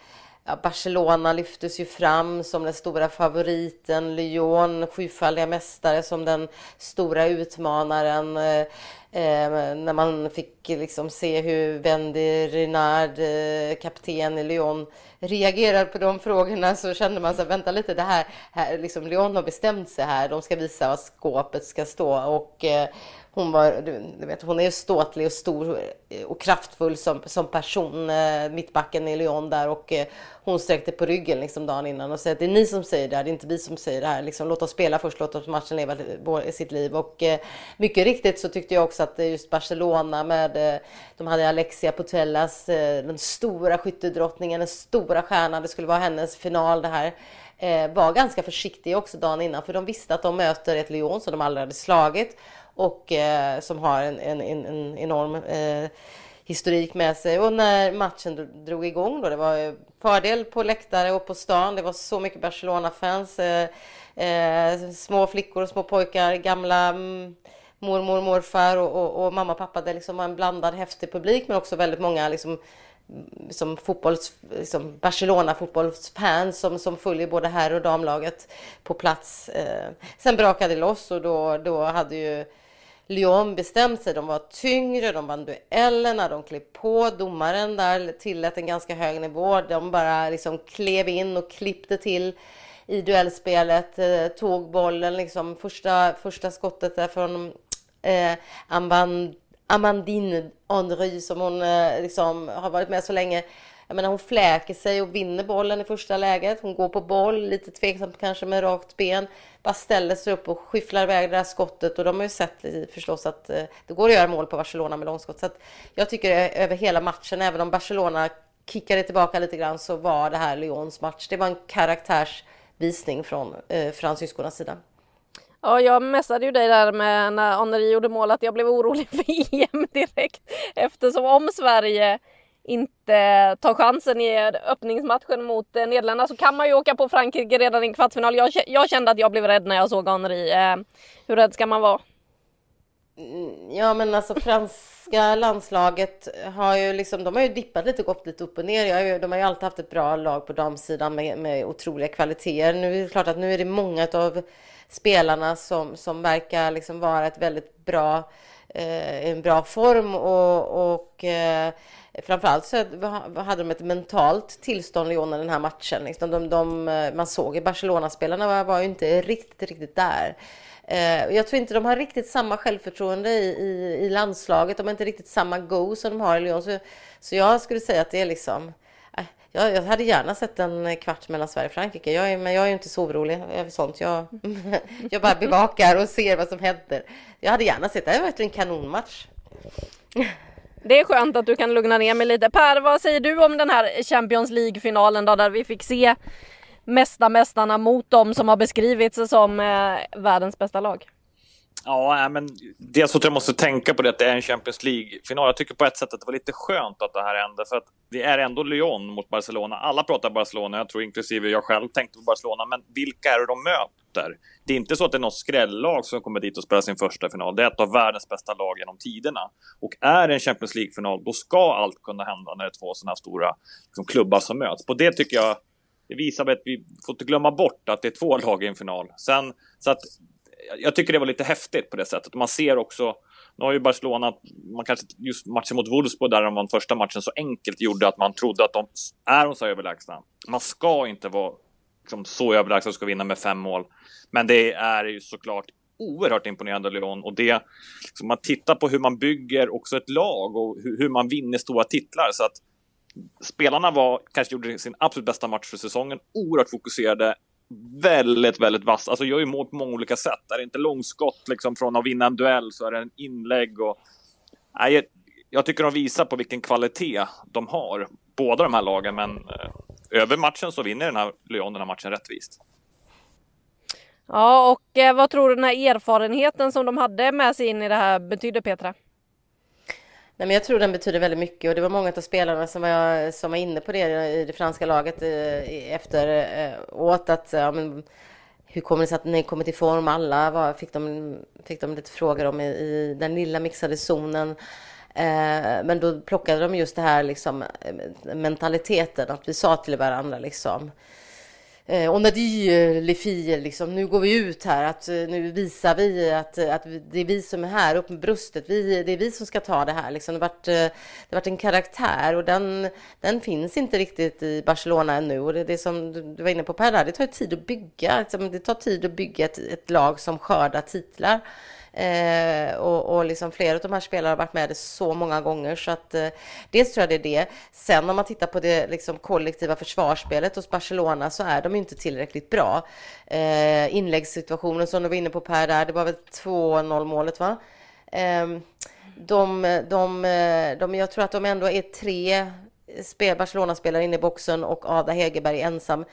S4: ja, Barcelona lyftes ju fram som den stora favoriten, Lyon sjufaldiga mästare som den stora utmanaren. Eh, eh, när man fick liksom se hur Wendy Renard, eh, kapten i Lyon, reagerade på de frågorna så kände man så vänta lite, det här, här liksom Lyon har bestämt sig här, de ska visa var skåpet ska stå och eh, hon var, du vet, hon är ståtlig och stor eh, och kraftfull som, som person, eh, mittbacken i Lyon där och eh, hon sträckte på ryggen liksom dagen innan och sa att det är ni som säger det här, det är inte vi som säger det här. Liksom, låt oss spela först, låt oss matchen leva sitt liv. Och eh, mycket riktigt så tyckte jag också att just Barcelona med, eh, de hade Alexia Putellas, eh, den stora skyttedrottningen, den stora stjärnan, det skulle vara hennes final det här eh, var ganska försiktiga också dagen innan för de visste att de möter ett Lyon som de aldrig hade slagit och eh, som har en, en, en enorm eh, historik med sig. Och när matchen drog igång då, det var fördel på läktare och på stan. Det var så mycket Barcelona-fans. Eh, eh, små flickor och små pojkar, gamla mm, mormor morfar och, och, och, mamma och pappa. Det liksom var en blandad häftig publik men också väldigt många liksom, mm, som fotbolls, liksom Barcelona fotbollsfans som, som följer både herr och damlaget på plats. Eh, sen brakade det loss och då, då hade ju Lyon bestämt sig. De var tyngre, de vann duellerna, de klev på. Domaren där tillät en ganska hög nivå. De bara liksom klev in och klippte till i duellspelet. Eh, tog bollen liksom första, första skottet där från eh, Amandine Henry som hon eh, liksom har varit med så länge. Jag menar hon fläker sig och vinner bollen i första läget. Hon går på boll, lite tveksamt kanske med rakt ben. Bara ställer sig upp och skyfflar iväg det där skottet. Och de har ju sett förstås att eh, det går att göra mål på Barcelona med långskott. Så att jag tycker över hela matchen, även om Barcelona kickade tillbaka lite grann, så var det här Lyons match. Det var en karaktärsvisning från eh, fransyskornas sida.
S2: Ja, jag messade ju dig där med när Henri gjorde mål att jag blev orolig för <laughs> EM direkt eftersom om Sverige inte tar chansen i öppningsmatchen mot eh, Nederländerna så kan man ju åka på Frankrike redan i en kvartsfinal. Jag, jag kände att jag blev rädd när jag såg Henri. Eh, hur rädd ska man vara?
S4: Mm, ja men alltså franska landslaget har ju liksom, de har ju dippat lite, gått lite upp och ner. De har ju alltid haft ett bra lag på damsidan med, med otroliga kvaliteter. Nu är det klart att nu är det många av spelarna som, som verkar liksom vara ett väldigt bra, eh, en bra form och, och eh, framförallt så hade de ett mentalt tillstånd Lyon den här matchen. Liksom de, de, eh, man såg i Barcelona-spelarna var, var ju inte riktigt, riktigt där. Eh, jag tror inte de har riktigt samma självförtroende i, i, i, landslaget. De har inte riktigt samma go som de har i Lyon. Så, så jag skulle säga att det är liksom eh, jag, jag hade gärna sett en kvart mellan Sverige och Frankrike. Jag är, men jag är ju inte så orolig över sånt. Jag, <laughs> jag bara bevakar och ser vad som händer. Jag hade gärna sett det. Det hade varit en kanonmatch.
S2: Det är skönt att du kan lugna ner mig lite. Per, vad säger du om den här Champions League-finalen då, där vi fick se mesta mästarna mot dem som har beskrivits som eh, världens bästa lag?
S5: Ja, men dels så tror jag måste tänka på det att det är en Champions League-final. Jag tycker på ett sätt att det var lite skönt att det här hände, för att det är ändå Lyon mot Barcelona. Alla pratar Barcelona, jag tror inklusive jag själv tänkte på Barcelona, men vilka är det de möter? Det är inte så att det är något skrällag som kommer dit och spelar sin första final. Det är ett av världens bästa lag genom tiderna. Och är det en Champions League-final, då ska allt kunna hända när det är två sådana här stora liksom, klubbar som möts. På det tycker jag det visar att vi får inte glömma bort att det är två lag i en final. Sen, så att jag tycker det var lite häftigt på det sättet. Man ser också, nu har ju Barcelona, man kanske just matchen mot Wolfsburg där de vann första matchen så enkelt gjorde att man trodde att de är de så överlägsna. Man ska inte vara liksom, så överlägsna och ska vinna med fem mål. Men det är ju såklart oerhört imponerande Lyon och det, liksom, man tittar på hur man bygger också ett lag och hur, hur man vinner stora titlar så att spelarna var, kanske gjorde sin absolut bästa match för säsongen, oerhört fokuserade, väldigt, väldigt vass. Alltså gör ju mål på många olika sätt. Är det inte långskott liksom från att vinna en duell så är det en inlägg och... Nej, jag tycker de visar på vilken kvalitet de har, båda de här lagen, men eh, över matchen så vinner den här Lyon den här matchen rättvist.
S2: Ja, och eh, vad tror du den här erfarenheten som de hade med sig in i det här betyder Petra?
S4: Nej, men jag tror den betyder väldigt mycket och det var många av spelarna som var, som var inne på det i det franska laget eh, efter eh, att ja, men, hur kommer det sig att ni kommer till form alla? Var, fick, de, fick de lite frågor om i, i den lilla mixade zonen. Eh, men då plockade de just det här liksom mentaliteten att vi sa till varandra liksom eh, on a dit eh, les filles, liksom, nu går vi ut här, att eh, nu visar vi att, eh, att det är vi som är här, upp med bröstet, vi, det är vi som ska ta det här. Liksom. Det har varit, det varit en karaktär och den, den finns inte riktigt i Barcelona ännu. Och det, det som du var inne på Per, det tar tid att bygga, liksom, det tar tid att bygga ett, ett lag som skördar titlar. Eh, och, och liksom flera av de här spelarna har varit med det så många gånger så att eh, dels tror jag det är det. Sen om man tittar på det liksom, kollektiva försvarsspelet hos Barcelona så är de inte tillräckligt bra. Eh, inläggssituationen som du var inne på Per där, det var väl 2-0 målet va? Eh, de, de, eh, de, jag tror att de ändå är tre Barcelona-spelare inne i boxen och Ada Hegerberg ensam.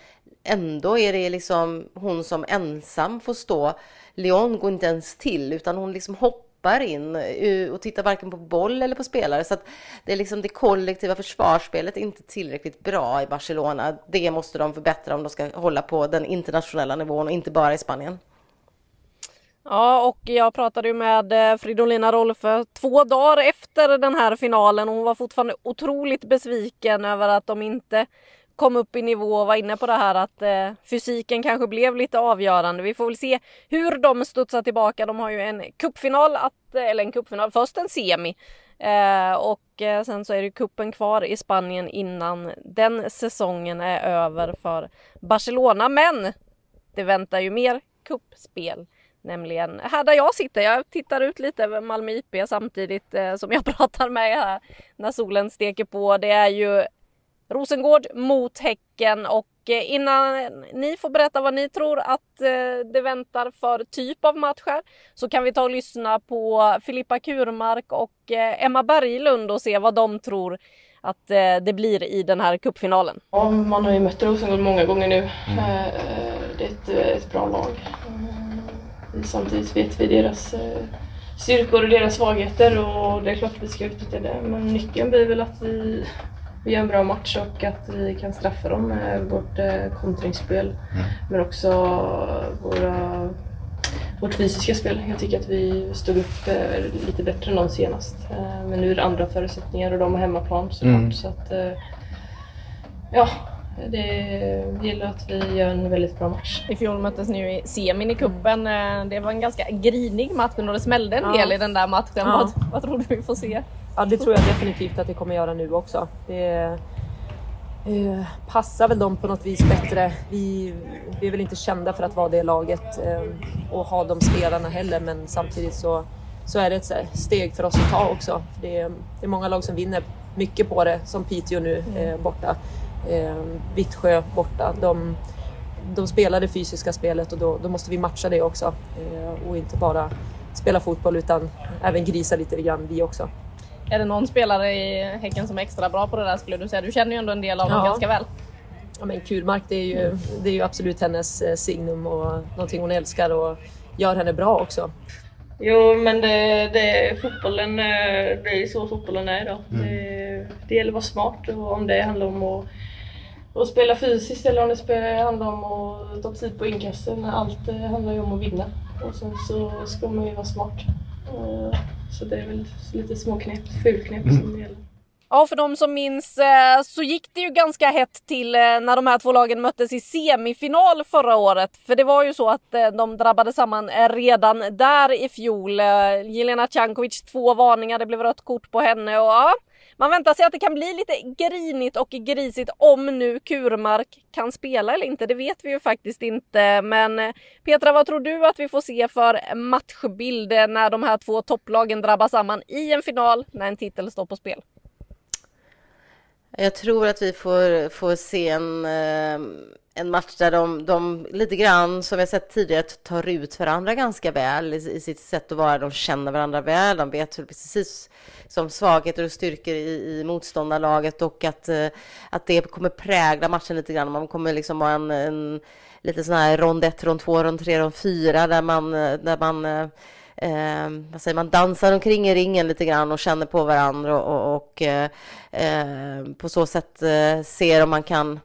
S4: Ändå är det liksom hon som ensam får stå Leon går inte ens till utan hon liksom hoppar in eh, och tittar varken på boll eller på spelare. Så att det är liksom det kollektiva försvarsspelet är inte tillräckligt bra i Barcelona. Det måste de förbättra om de ska hålla på den internationella nivån och inte bara i Spanien.
S2: Ja, och jag pratade ju med eh, Fridolina Rolfö två dagar efter den här finalen och hon var fortfarande otroligt besviken över att de inte kom upp i nivå och var inne på det här att eh, fysiken kanske blev lite avgörande. Vi får väl se hur de studsar tillbaka. De har ju en cupfinal, att, eh, eller en cupfinal, först en semi eh, och eh, sen så är det kuppen kvar i Spanien innan den säsongen är över för Barcelona. Men det väntar ju mer kuppspel nämligen här där jag sitter. Jag tittar ut lite över Malmö IP samtidigt eh, som jag <laughs> pratar med er här när solen steker på. Det är ju Rosengård mot Häcken och eh, innan ni får berätta vad ni tror att eh, det väntar för typ av matcher så kan vi ta och lyssna på Filippa Kurmark och eh, Emma Berglund och se vad de tror att det blir i den här kuppfinalen.
S8: Ja, man har ju mött Rosengård många gånger nu. Mm. Det är ett, ett bra lag. Samtidigt vet vi deras styrkor och deras svagheter och det är klart att vi ska utnyttja det. Men nyckeln blir väl att vi vi gör en bra match och att vi kan straffa dem med vårt eh, kontringsspel. Mm. Men också våra, vårt fysiska spel. Jag tycker att vi stod upp eh, lite bättre än de senast. Eh, men nu är det andra förutsättningar och de har hemmaplan såklart. Mm. Så att, ja, det gäller att vi gör en väldigt bra match.
S2: I fjol möttes ni i semin i kuppen. Det var en ganska grinig match och det smällde en ja. i den där matchen. Ja. Vad, vad tror du vi får se?
S9: Ja, det tror jag definitivt att det kommer göra nu också. Det eh, passar väl dem på något vis bättre. Vi, vi är väl inte kända för att vara det laget eh, och ha de spelarna heller, men samtidigt så, så är det ett steg för oss att ta också. Det är, det är många lag som vinner mycket på det som Piteå nu eh, borta. Eh, Vittsjö borta. De, de spelar det fysiska spelet och då, då måste vi matcha det också. Eh, och inte bara spela fotboll utan även grisa lite grann vi också.
S2: Är det någon spelare i Häcken som är extra bra på det där skulle du säga? Du känner ju ändå en del av dem
S9: Ja.
S2: ganska väl.
S9: Ja, men Kurmark det är, ju, det är ju absolut hennes eh, signum och någonting hon älskar och gör henne bra också.
S10: Jo, men det, det, fotbollen, eh, det är så fotbollen är idag.
S9: Mm.
S10: Det, det gäller att vara smart och om det handlar om att, att spela fysiskt eller om det spelar, handlar om att ta tid på inkasten. Allt eh, handlar ju om att vinna. Och sen så ska man ju vara smart. Eh, så det är väl lite småknep, fulknep som gäller.
S2: Ja, för de som minns eh, så gick det ju ganska hett till eh, när de här två lagen möttes i semifinal förra året. För det var ju så att de drabbade samman redan där i fjol. Jelena Cankovic två varningar, det blev rött kort på henne och ja, man väntar sig att det kan bli lite grinigt och grisigt om nu Kurmark kan spela eller inte. Det vet vi ju faktiskt inte. Men eh, Petra, vad tror du att vi får se för matchbild eh, när de här två topplagen drabbar samman i en final när en titel står på spel?
S4: Jag tror att vi får, får se en, eh, en match där de, de lite grann, som jag sett tidigare, tar ut varandra ganska väl i, i sitt sätt att vara. De känner varandra väl, de vet hur precis som svagheter och styrkor i, i motståndarlaget och att, eh, att det kommer prägla matchen lite grann. Man kommer liksom ha en, en lite sån här rond 1, rond 2, rond 3, rond 4 där man, eh, där man eh, eh, vad säger man, dansar omkring i ringen lite grann och känner på varandra och, och, och eh, eh, på så sätt eh, ser om man kan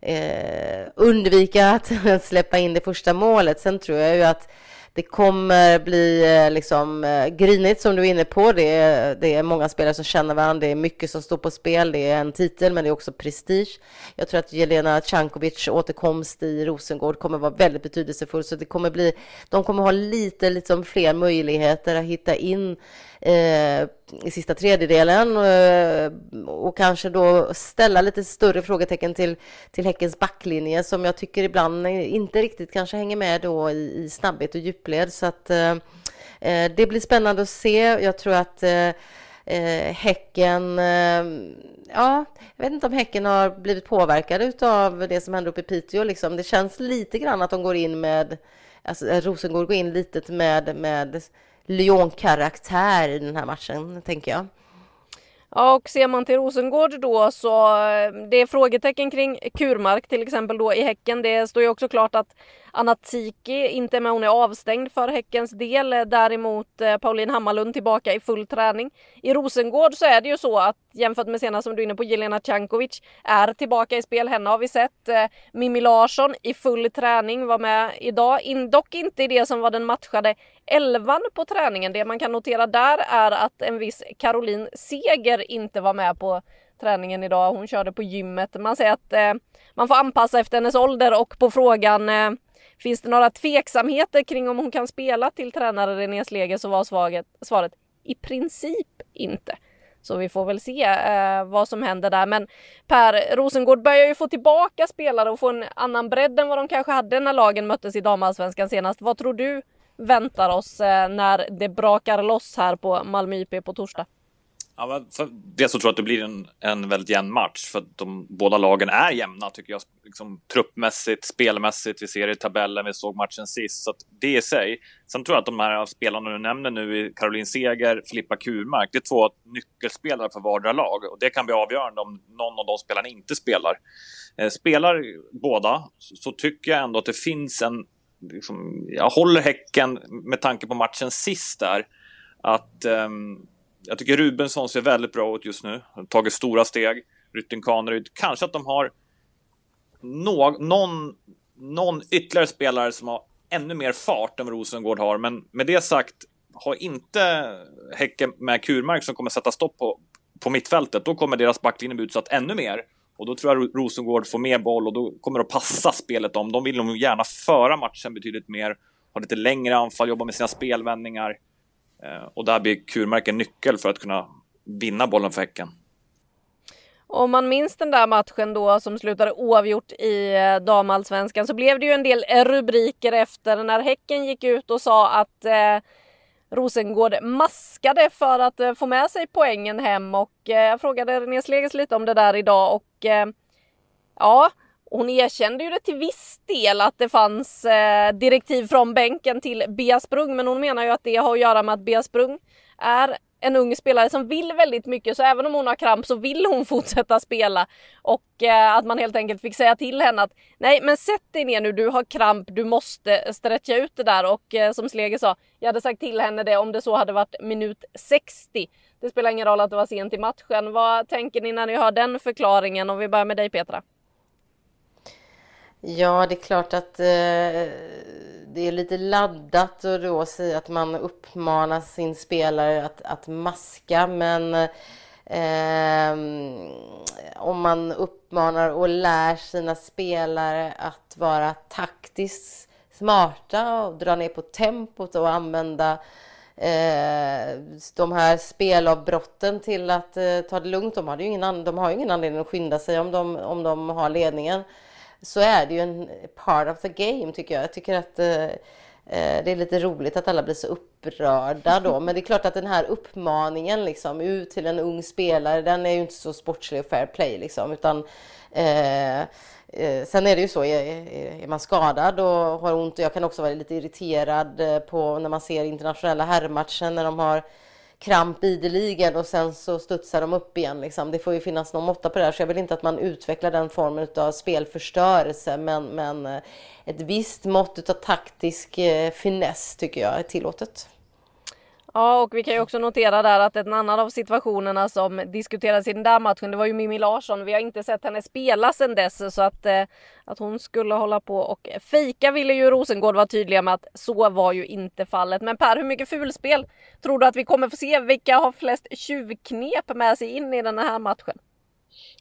S4: eh, undvika <laughs> att släppa in det första målet. Sen tror jag ju att det kommer bli eh, liksom eh, grinigt som du är inne på. Det är, det är många spelare som känner varandra. Det är mycket som står på spel. Det är en titel, men det är också prestige. Jag tror att Jelena Cankovic återkomst i Rosengård kommer vara väldigt betydelsefull. Så det kommer bli, de kommer ha lite liksom fler möjligheter att hitta in eh, i sista tredjedelen eh, och kanske då ställa lite större frågetecken till, till Häckens backlinje som jag tycker ibland inte riktigt kanske hänger med då i, i snabbhet och djupled. Så att eh, eh det blir spännande att se. Jag tror att eh, eh, Häcken, eh, ja, jag vet inte om Häcken har blivit påverkade av det som händer uppe i Piteå. Liksom. Det känns lite grann att de går in med, alltså Rosengård går in lite med, med Lyon-karaktär i den här matchen, tänker jag.
S2: Ja, och ser man till Rosengård då så eh, det är frågetecken kring Kurmark till exempel då i Häcken. Det står ju också klart att Anna Tiki inte med, hon är avstängd för Häckens del. Däremot eh, Pauline Hammarlund tillbaka i full träning. I Rosengård så är det ju så att jämfört med senast som du är inne på, Jelena Cankovic är tillbaka i spel. Henne har vi sett. Eh, Mimmi Larsson i full träning var med idag. In, dock inte i det som var den matchade elvan på träningen. Det man kan notera där är att en viss Caroline Seger inte var med på träningen idag. Hon körde på gymmet. Man säger att eh, man får anpassa efter hennes ålder och på frågan eh, Finns det några tveksamheter kring om hon kan spela till tränare René Slege så var svaret, svaret i princip inte. Så vi får väl se eh, vad som händer där. Men Per Rosengård börjar ju få tillbaka spelare och få en annan bredd än vad de kanske hade när lagen möttes i damallsvenskan senast. Vad tror du väntar oss eh, när det brakar loss här på Malmö IP på torsdag?
S5: Ja, men för dels så tror jag att det blir en, en väldigt jämn match för att de båda lagen är jämna tycker jag. Liksom, truppmässigt, spelmässigt, vi ser det i tabellen, vi såg matchen sist. Så att det i sig. Sen tror jag att de här spelarna du nämner nu, Caroline Seger, Filippa Kurmark, det är två nyckelspelare för vardera lag och det kan bli avgörande om någon av de spelarna inte spelar. Eh, spelar båda så, så tycker jag ändå att det finns en Liksom, jag håller Häcken med tanke på matchen sist där. Att um, jag tycker Rubensson ser väldigt bra ut just nu. Har tagit stora steg. Rytting Kaneryd. Kanske att de har no någon, någon ytterligare spelare som har ännu mer fart än vad Rosengård har. Men med det sagt har inte Häcken med Kurmark som kommer sätta stopp på, på mittfältet. Då kommer deras backlinje bli utsatt ännu mer. Och då tror jag Rosengård får mer boll och då kommer det att passa spelet om. De vill nog gärna föra matchen betydligt mer, ha lite längre anfall, jobba med sina spelvändningar. Eh, och där blir Kurmark en nyckel för att kunna vinna bollen för Häcken.
S2: Om man minns den där matchen då som slutade oavgjort i eh, damallsvenskan så blev det ju en del rubriker efter när Häcken gick ut och sa att eh, Rosengård maskade för att eh, få med sig poängen hem och eh, jag frågade René Slegers lite om det där idag och eh, ja, hon erkände ju det till viss del att det fanns eh, direktiv från bänken till Bea Sprung men hon menar ju att det har att göra med att Bea Sprung är en ung spelare som vill väldigt mycket så även om hon har kramp så vill hon <laughs> fortsätta spela. Och eh, att man helt enkelt fick säga till henne att nej men sätt dig ner nu, du har kramp, du måste eh, stretcha ut det där och eh, som Slege sa, jag hade sagt till henne det om det så hade varit minut 60. Det spelar ingen roll att det var sent i matchen. Vad tänker ni när ni hör den förklaringen? Om vi börjar med dig Petra.
S4: Ja, det är klart att eh, det är lite laddat att då säga att man uppmanar sin spelare att, att maska, men eh, om man uppmanar och lär sina spelare att vara taktiskt smarta och dra ner på tempot och använda eh, de här spelavbrotten till att eh, ta det lugnt. De har ju ingen, de har ju ingen anledning att skynda sig om de, om de har ledningen så är det ju en part of the game tycker jag. Jag tycker att eh, eh, det är lite roligt att alla blir så upprörda då. <laughs> Men det är klart att den här uppmaningen liksom ut till en ung spelare, den är ju inte så sportslig och fair play liksom. Utan, eh, eh, sen är det ju så, är, är, man skadad och har ont, och jag kan också vara lite irriterad på när man ser internationella herrmatchen när de har kramp ideligen och sen så studsar de upp igen. Liksom. Det får ju finnas någon måtta på det här så jag vill inte att man utvecklar den formen av spelförstörelse men, men eh, ett visst mått av taktisk eh, finess tycker jag är tillåtet.
S2: Ja, och vi kan ju också notera där att en annan av situationerna som diskuterades i den där matchen, det var ju Mimmi Larsson. Vi har inte sett henne spela sedan dess så att, eh, att hon skulle hålla på och fejka ville ju Rosengård vara tydliga med att så var ju inte fallet. Men Per, hur mycket fulspel tror du att vi kommer få se? Vilka har flest tjuvknep med sig in i den här matchen?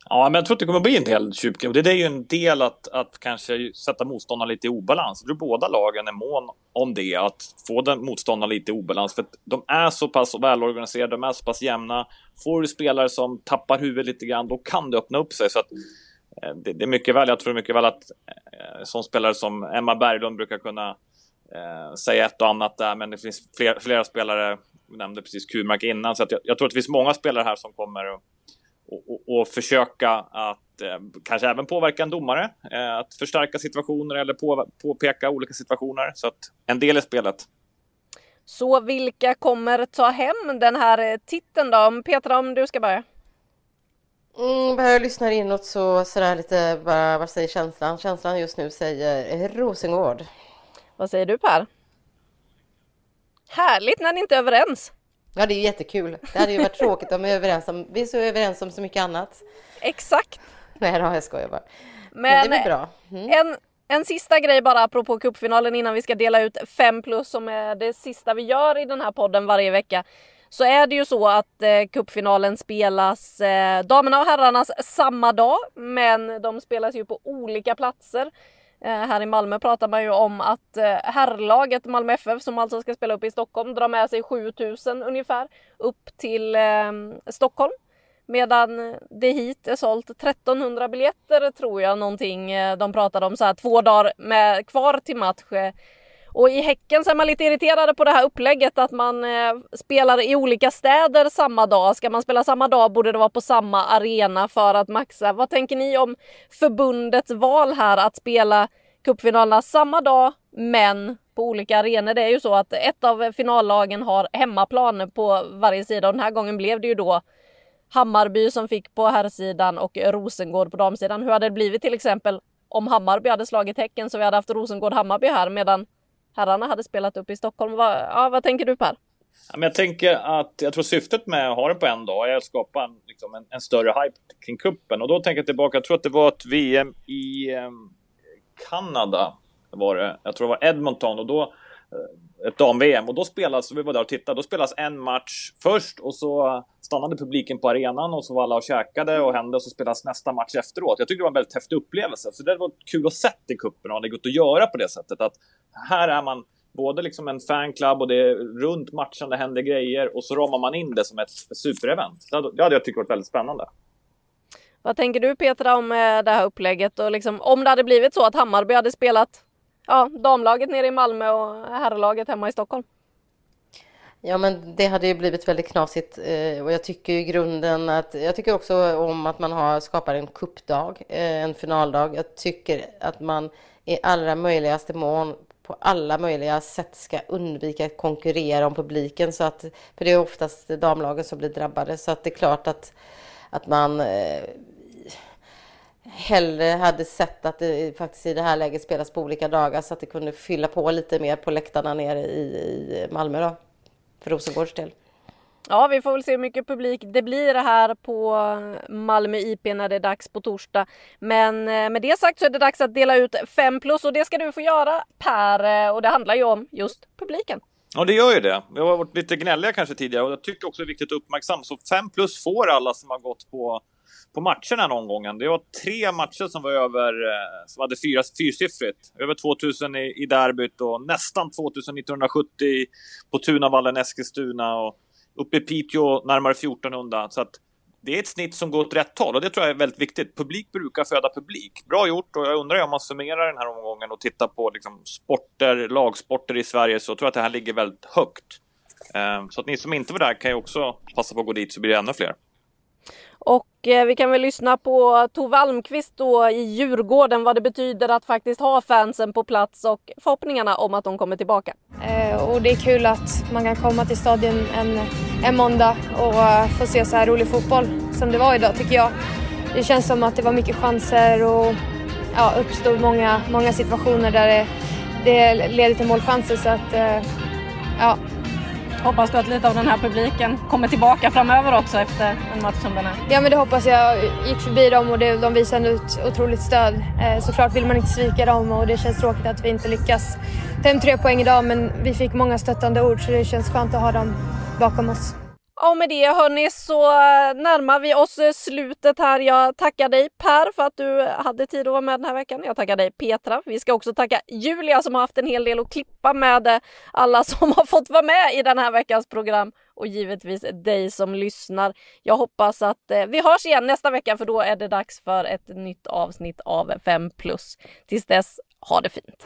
S5: Ja, men jag tror att det kommer att bli en del tjuvknep. Det är ju en del att, att kanske sätta motståndaren lite i obalans. Jag tror båda lagen är mån om det, att få den motståndaren lite i obalans. För att de är så pass välorganiserade, de är så pass jämna. Får du spelare som tappar huvudet lite grann, då kan det öppna upp sig. Så att, eh, det, det, är mycket väl, jag tror mycket väl att eh, som spelare som Emma Berglund brukar kunna eh, säga ett och annat där, men det finns fler, flera spelare, vi nämnde precis Kumark innan, så att jag, jag tror att det finns många spelare här som kommer att och, och, försöka att eh, kanske även påverka en domare, eh, att förstärka situationer eller på, påpeka olika situationer. Så att en del i spelet.
S2: Så vilka kommer ta hem den här eh, titeln då? Petra, om du ska börja.
S4: Mm, bara jag lyssnar inåt så sådär lite, bara, vad säger känslan? Känslan just nu säger Rosengård.
S2: Vad säger du Per? Härligt när ni inte är överens.
S4: Ja, det är jättekul. Det hade ju varit tråkigt om vi är överens om, vi är så överens om så mycket annat.
S2: Exakt.
S4: Nej då, jag skojar bara.
S2: Men, Men det blir bra. Mm. En, en sista grej bara apropå cupfinalen innan vi ska dela ut 5 plus som är det sista vi gör i den här podden varje vecka. Så är det ju så att eh, cupfinalen spelas eh, damerna och herrarnas samma dag, men de spelas ju på olika platser. Eh, här i Malmö pratar man ju om att eh, herrlaget Malmö FF som alltså ska spela upp i Stockholm drar med sig 7000 ungefär upp till ehm, Stockholm. Medan det hit är sålt 1300 biljetter tror jag någonting eh, de pratade om så här två dagar med, kvar till match. Och i Häcken så är man lite irriterade på det här upplägget att man eh, spelar i olika städer samma dag. Ska man spela samma dag borde det vara på samma arena för att maxa. Vad tänker ni om förbundets val här att spela cupfinalerna samma dag men på olika arenor. Det är ju så att ett av finallagen har hemmaplan på varje sida och den här gången blev det ju då Hammarby som fick på herrsidan och Rosengård på damsidan. Hur hade det blivit till exempel om Hammarby hade slagit Häcken så vi hade haft Rosengård-Hammarby här medan herrarna hade spelat upp i Stockholm. Vad, ja, vad tänker du Per?
S5: Ja, men jag tänker att jag tror syftet med att ha det på en dag är att skapa en, liksom en, en större hype kring kuppen och då tänker jag tillbaka. Jag tror att det var ett VM i eh, Kanada var det. Jag tror det var Edmonton och då Eh, ett dam-VM och då spelas, vi var där och tittade, då spelas en match först och så stannade publiken på arenan och så var alla och käkade och hände och så spelas nästa match efteråt. Jag tyckte det var en väldigt häftig upplevelse, så det var kul att se i kuppen och det gått att göra på det sättet att här är man både liksom en fanclub och det är runt matchen det händer grejer och så ramar man in det som ett superevent. Det hade jag tyckt varit väldigt spännande.
S2: Vad tänker du Petra om eh, det här upplägget och liksom om det hade blivit så att Hammarby hade spelat ja, damlaget nere i Malmö och herrlaget hemma i Stockholm?
S4: Ja, men det hade ju blivit väldigt knasigt eh, och jag tycker i grunden att jag tycker också om att man har skapar en kuppdag, eh, en finaldag. Jag tycker att man i allra möjligaste mån på alla möjliga sätt ska undvika att konkurrera om publiken så att för det är oftast damlagen som blir drabbade så att det är klart att att man eh, hellre hade sett att det faktiskt i det här läget spelas på olika dagar så att det kunde fylla på lite mer på läktarna nere i, i Malmö då, för Rosengårds del.
S2: Ja, vi får väl se hur mycket publik det blir här på Malmö IP när det är dags på torsdag. Men eh, med det sagt så är det dags att dela ut 5 plus och det ska du få göra Per och det handlar ju om just publiken.
S5: Ja, det gör ju det. Vi har varit lite gnälliga kanske tidigare och jag tycker också det är viktigt att uppmärksamma. Så 5 plus får alla som har gått på, på matcherna någon gång. Det var tre matcher som var över, eh, som hade fyra, fyrsiffrigt. Över 2000 i, i derbyt och nästan 2970 på Tunavallen, Eskilstuna och uppe i Piteå närmare 1400. Så att det är ett snitt som går åt rätt håll och det tror jag är väldigt viktigt. Publik brukar föda publik. Bra gjort och jag undrar om man summerar den här omgången och tittar på liksom sporter, lagsporter i Sverige så tror jag att det här ligger väldigt högt. Eh, så att ni som inte var där kan ju också passa på att gå dit så blir det ännu fler.
S2: Och eh, vi kan väl lyssna på Tove Almqvist då i Djurgården vad det betyder att faktiskt ha fansen på plats och förhoppningarna om att de kommer tillbaka.
S8: Eh, och det är kul att man kan komma till stadion en, en måndag och eh, få se så här rolig fotboll som det var idag tycker jag. Det känns som att det var mycket chanser och ja, uppstod många, många situationer där det, det leder till målchanser så att eh, ja,
S2: Hoppas du att lite av den här publiken kommer tillbaka framöver också efter en match som den här?
S8: Ja men det hoppas jag. Jag gick förbi dem och det, de visade ut otroligt stöd. Eh, såklart vill man inte svika dem och det känns tråkigt att vi inte lyckas ta hem tre poäng idag men vi fick många stöttande ord så det känns skönt att ha dem bakom oss.
S2: Och med det hörni så närmar vi oss eh, slutet här. Jag tackar dig Per för att du hade tid att vara med den här veckan. Jag tackar dig Petra. Vi ska också tacka Julia som har haft en hel del att klippa med eh, alla som har fått vara med i den här veckans program och givetvis dig som lyssnar. Jag hoppas att eh, vi hörs igen nästa vecka för då är det dags för ett nytt avsnitt av 5 plus. Tills dess, ha det fint!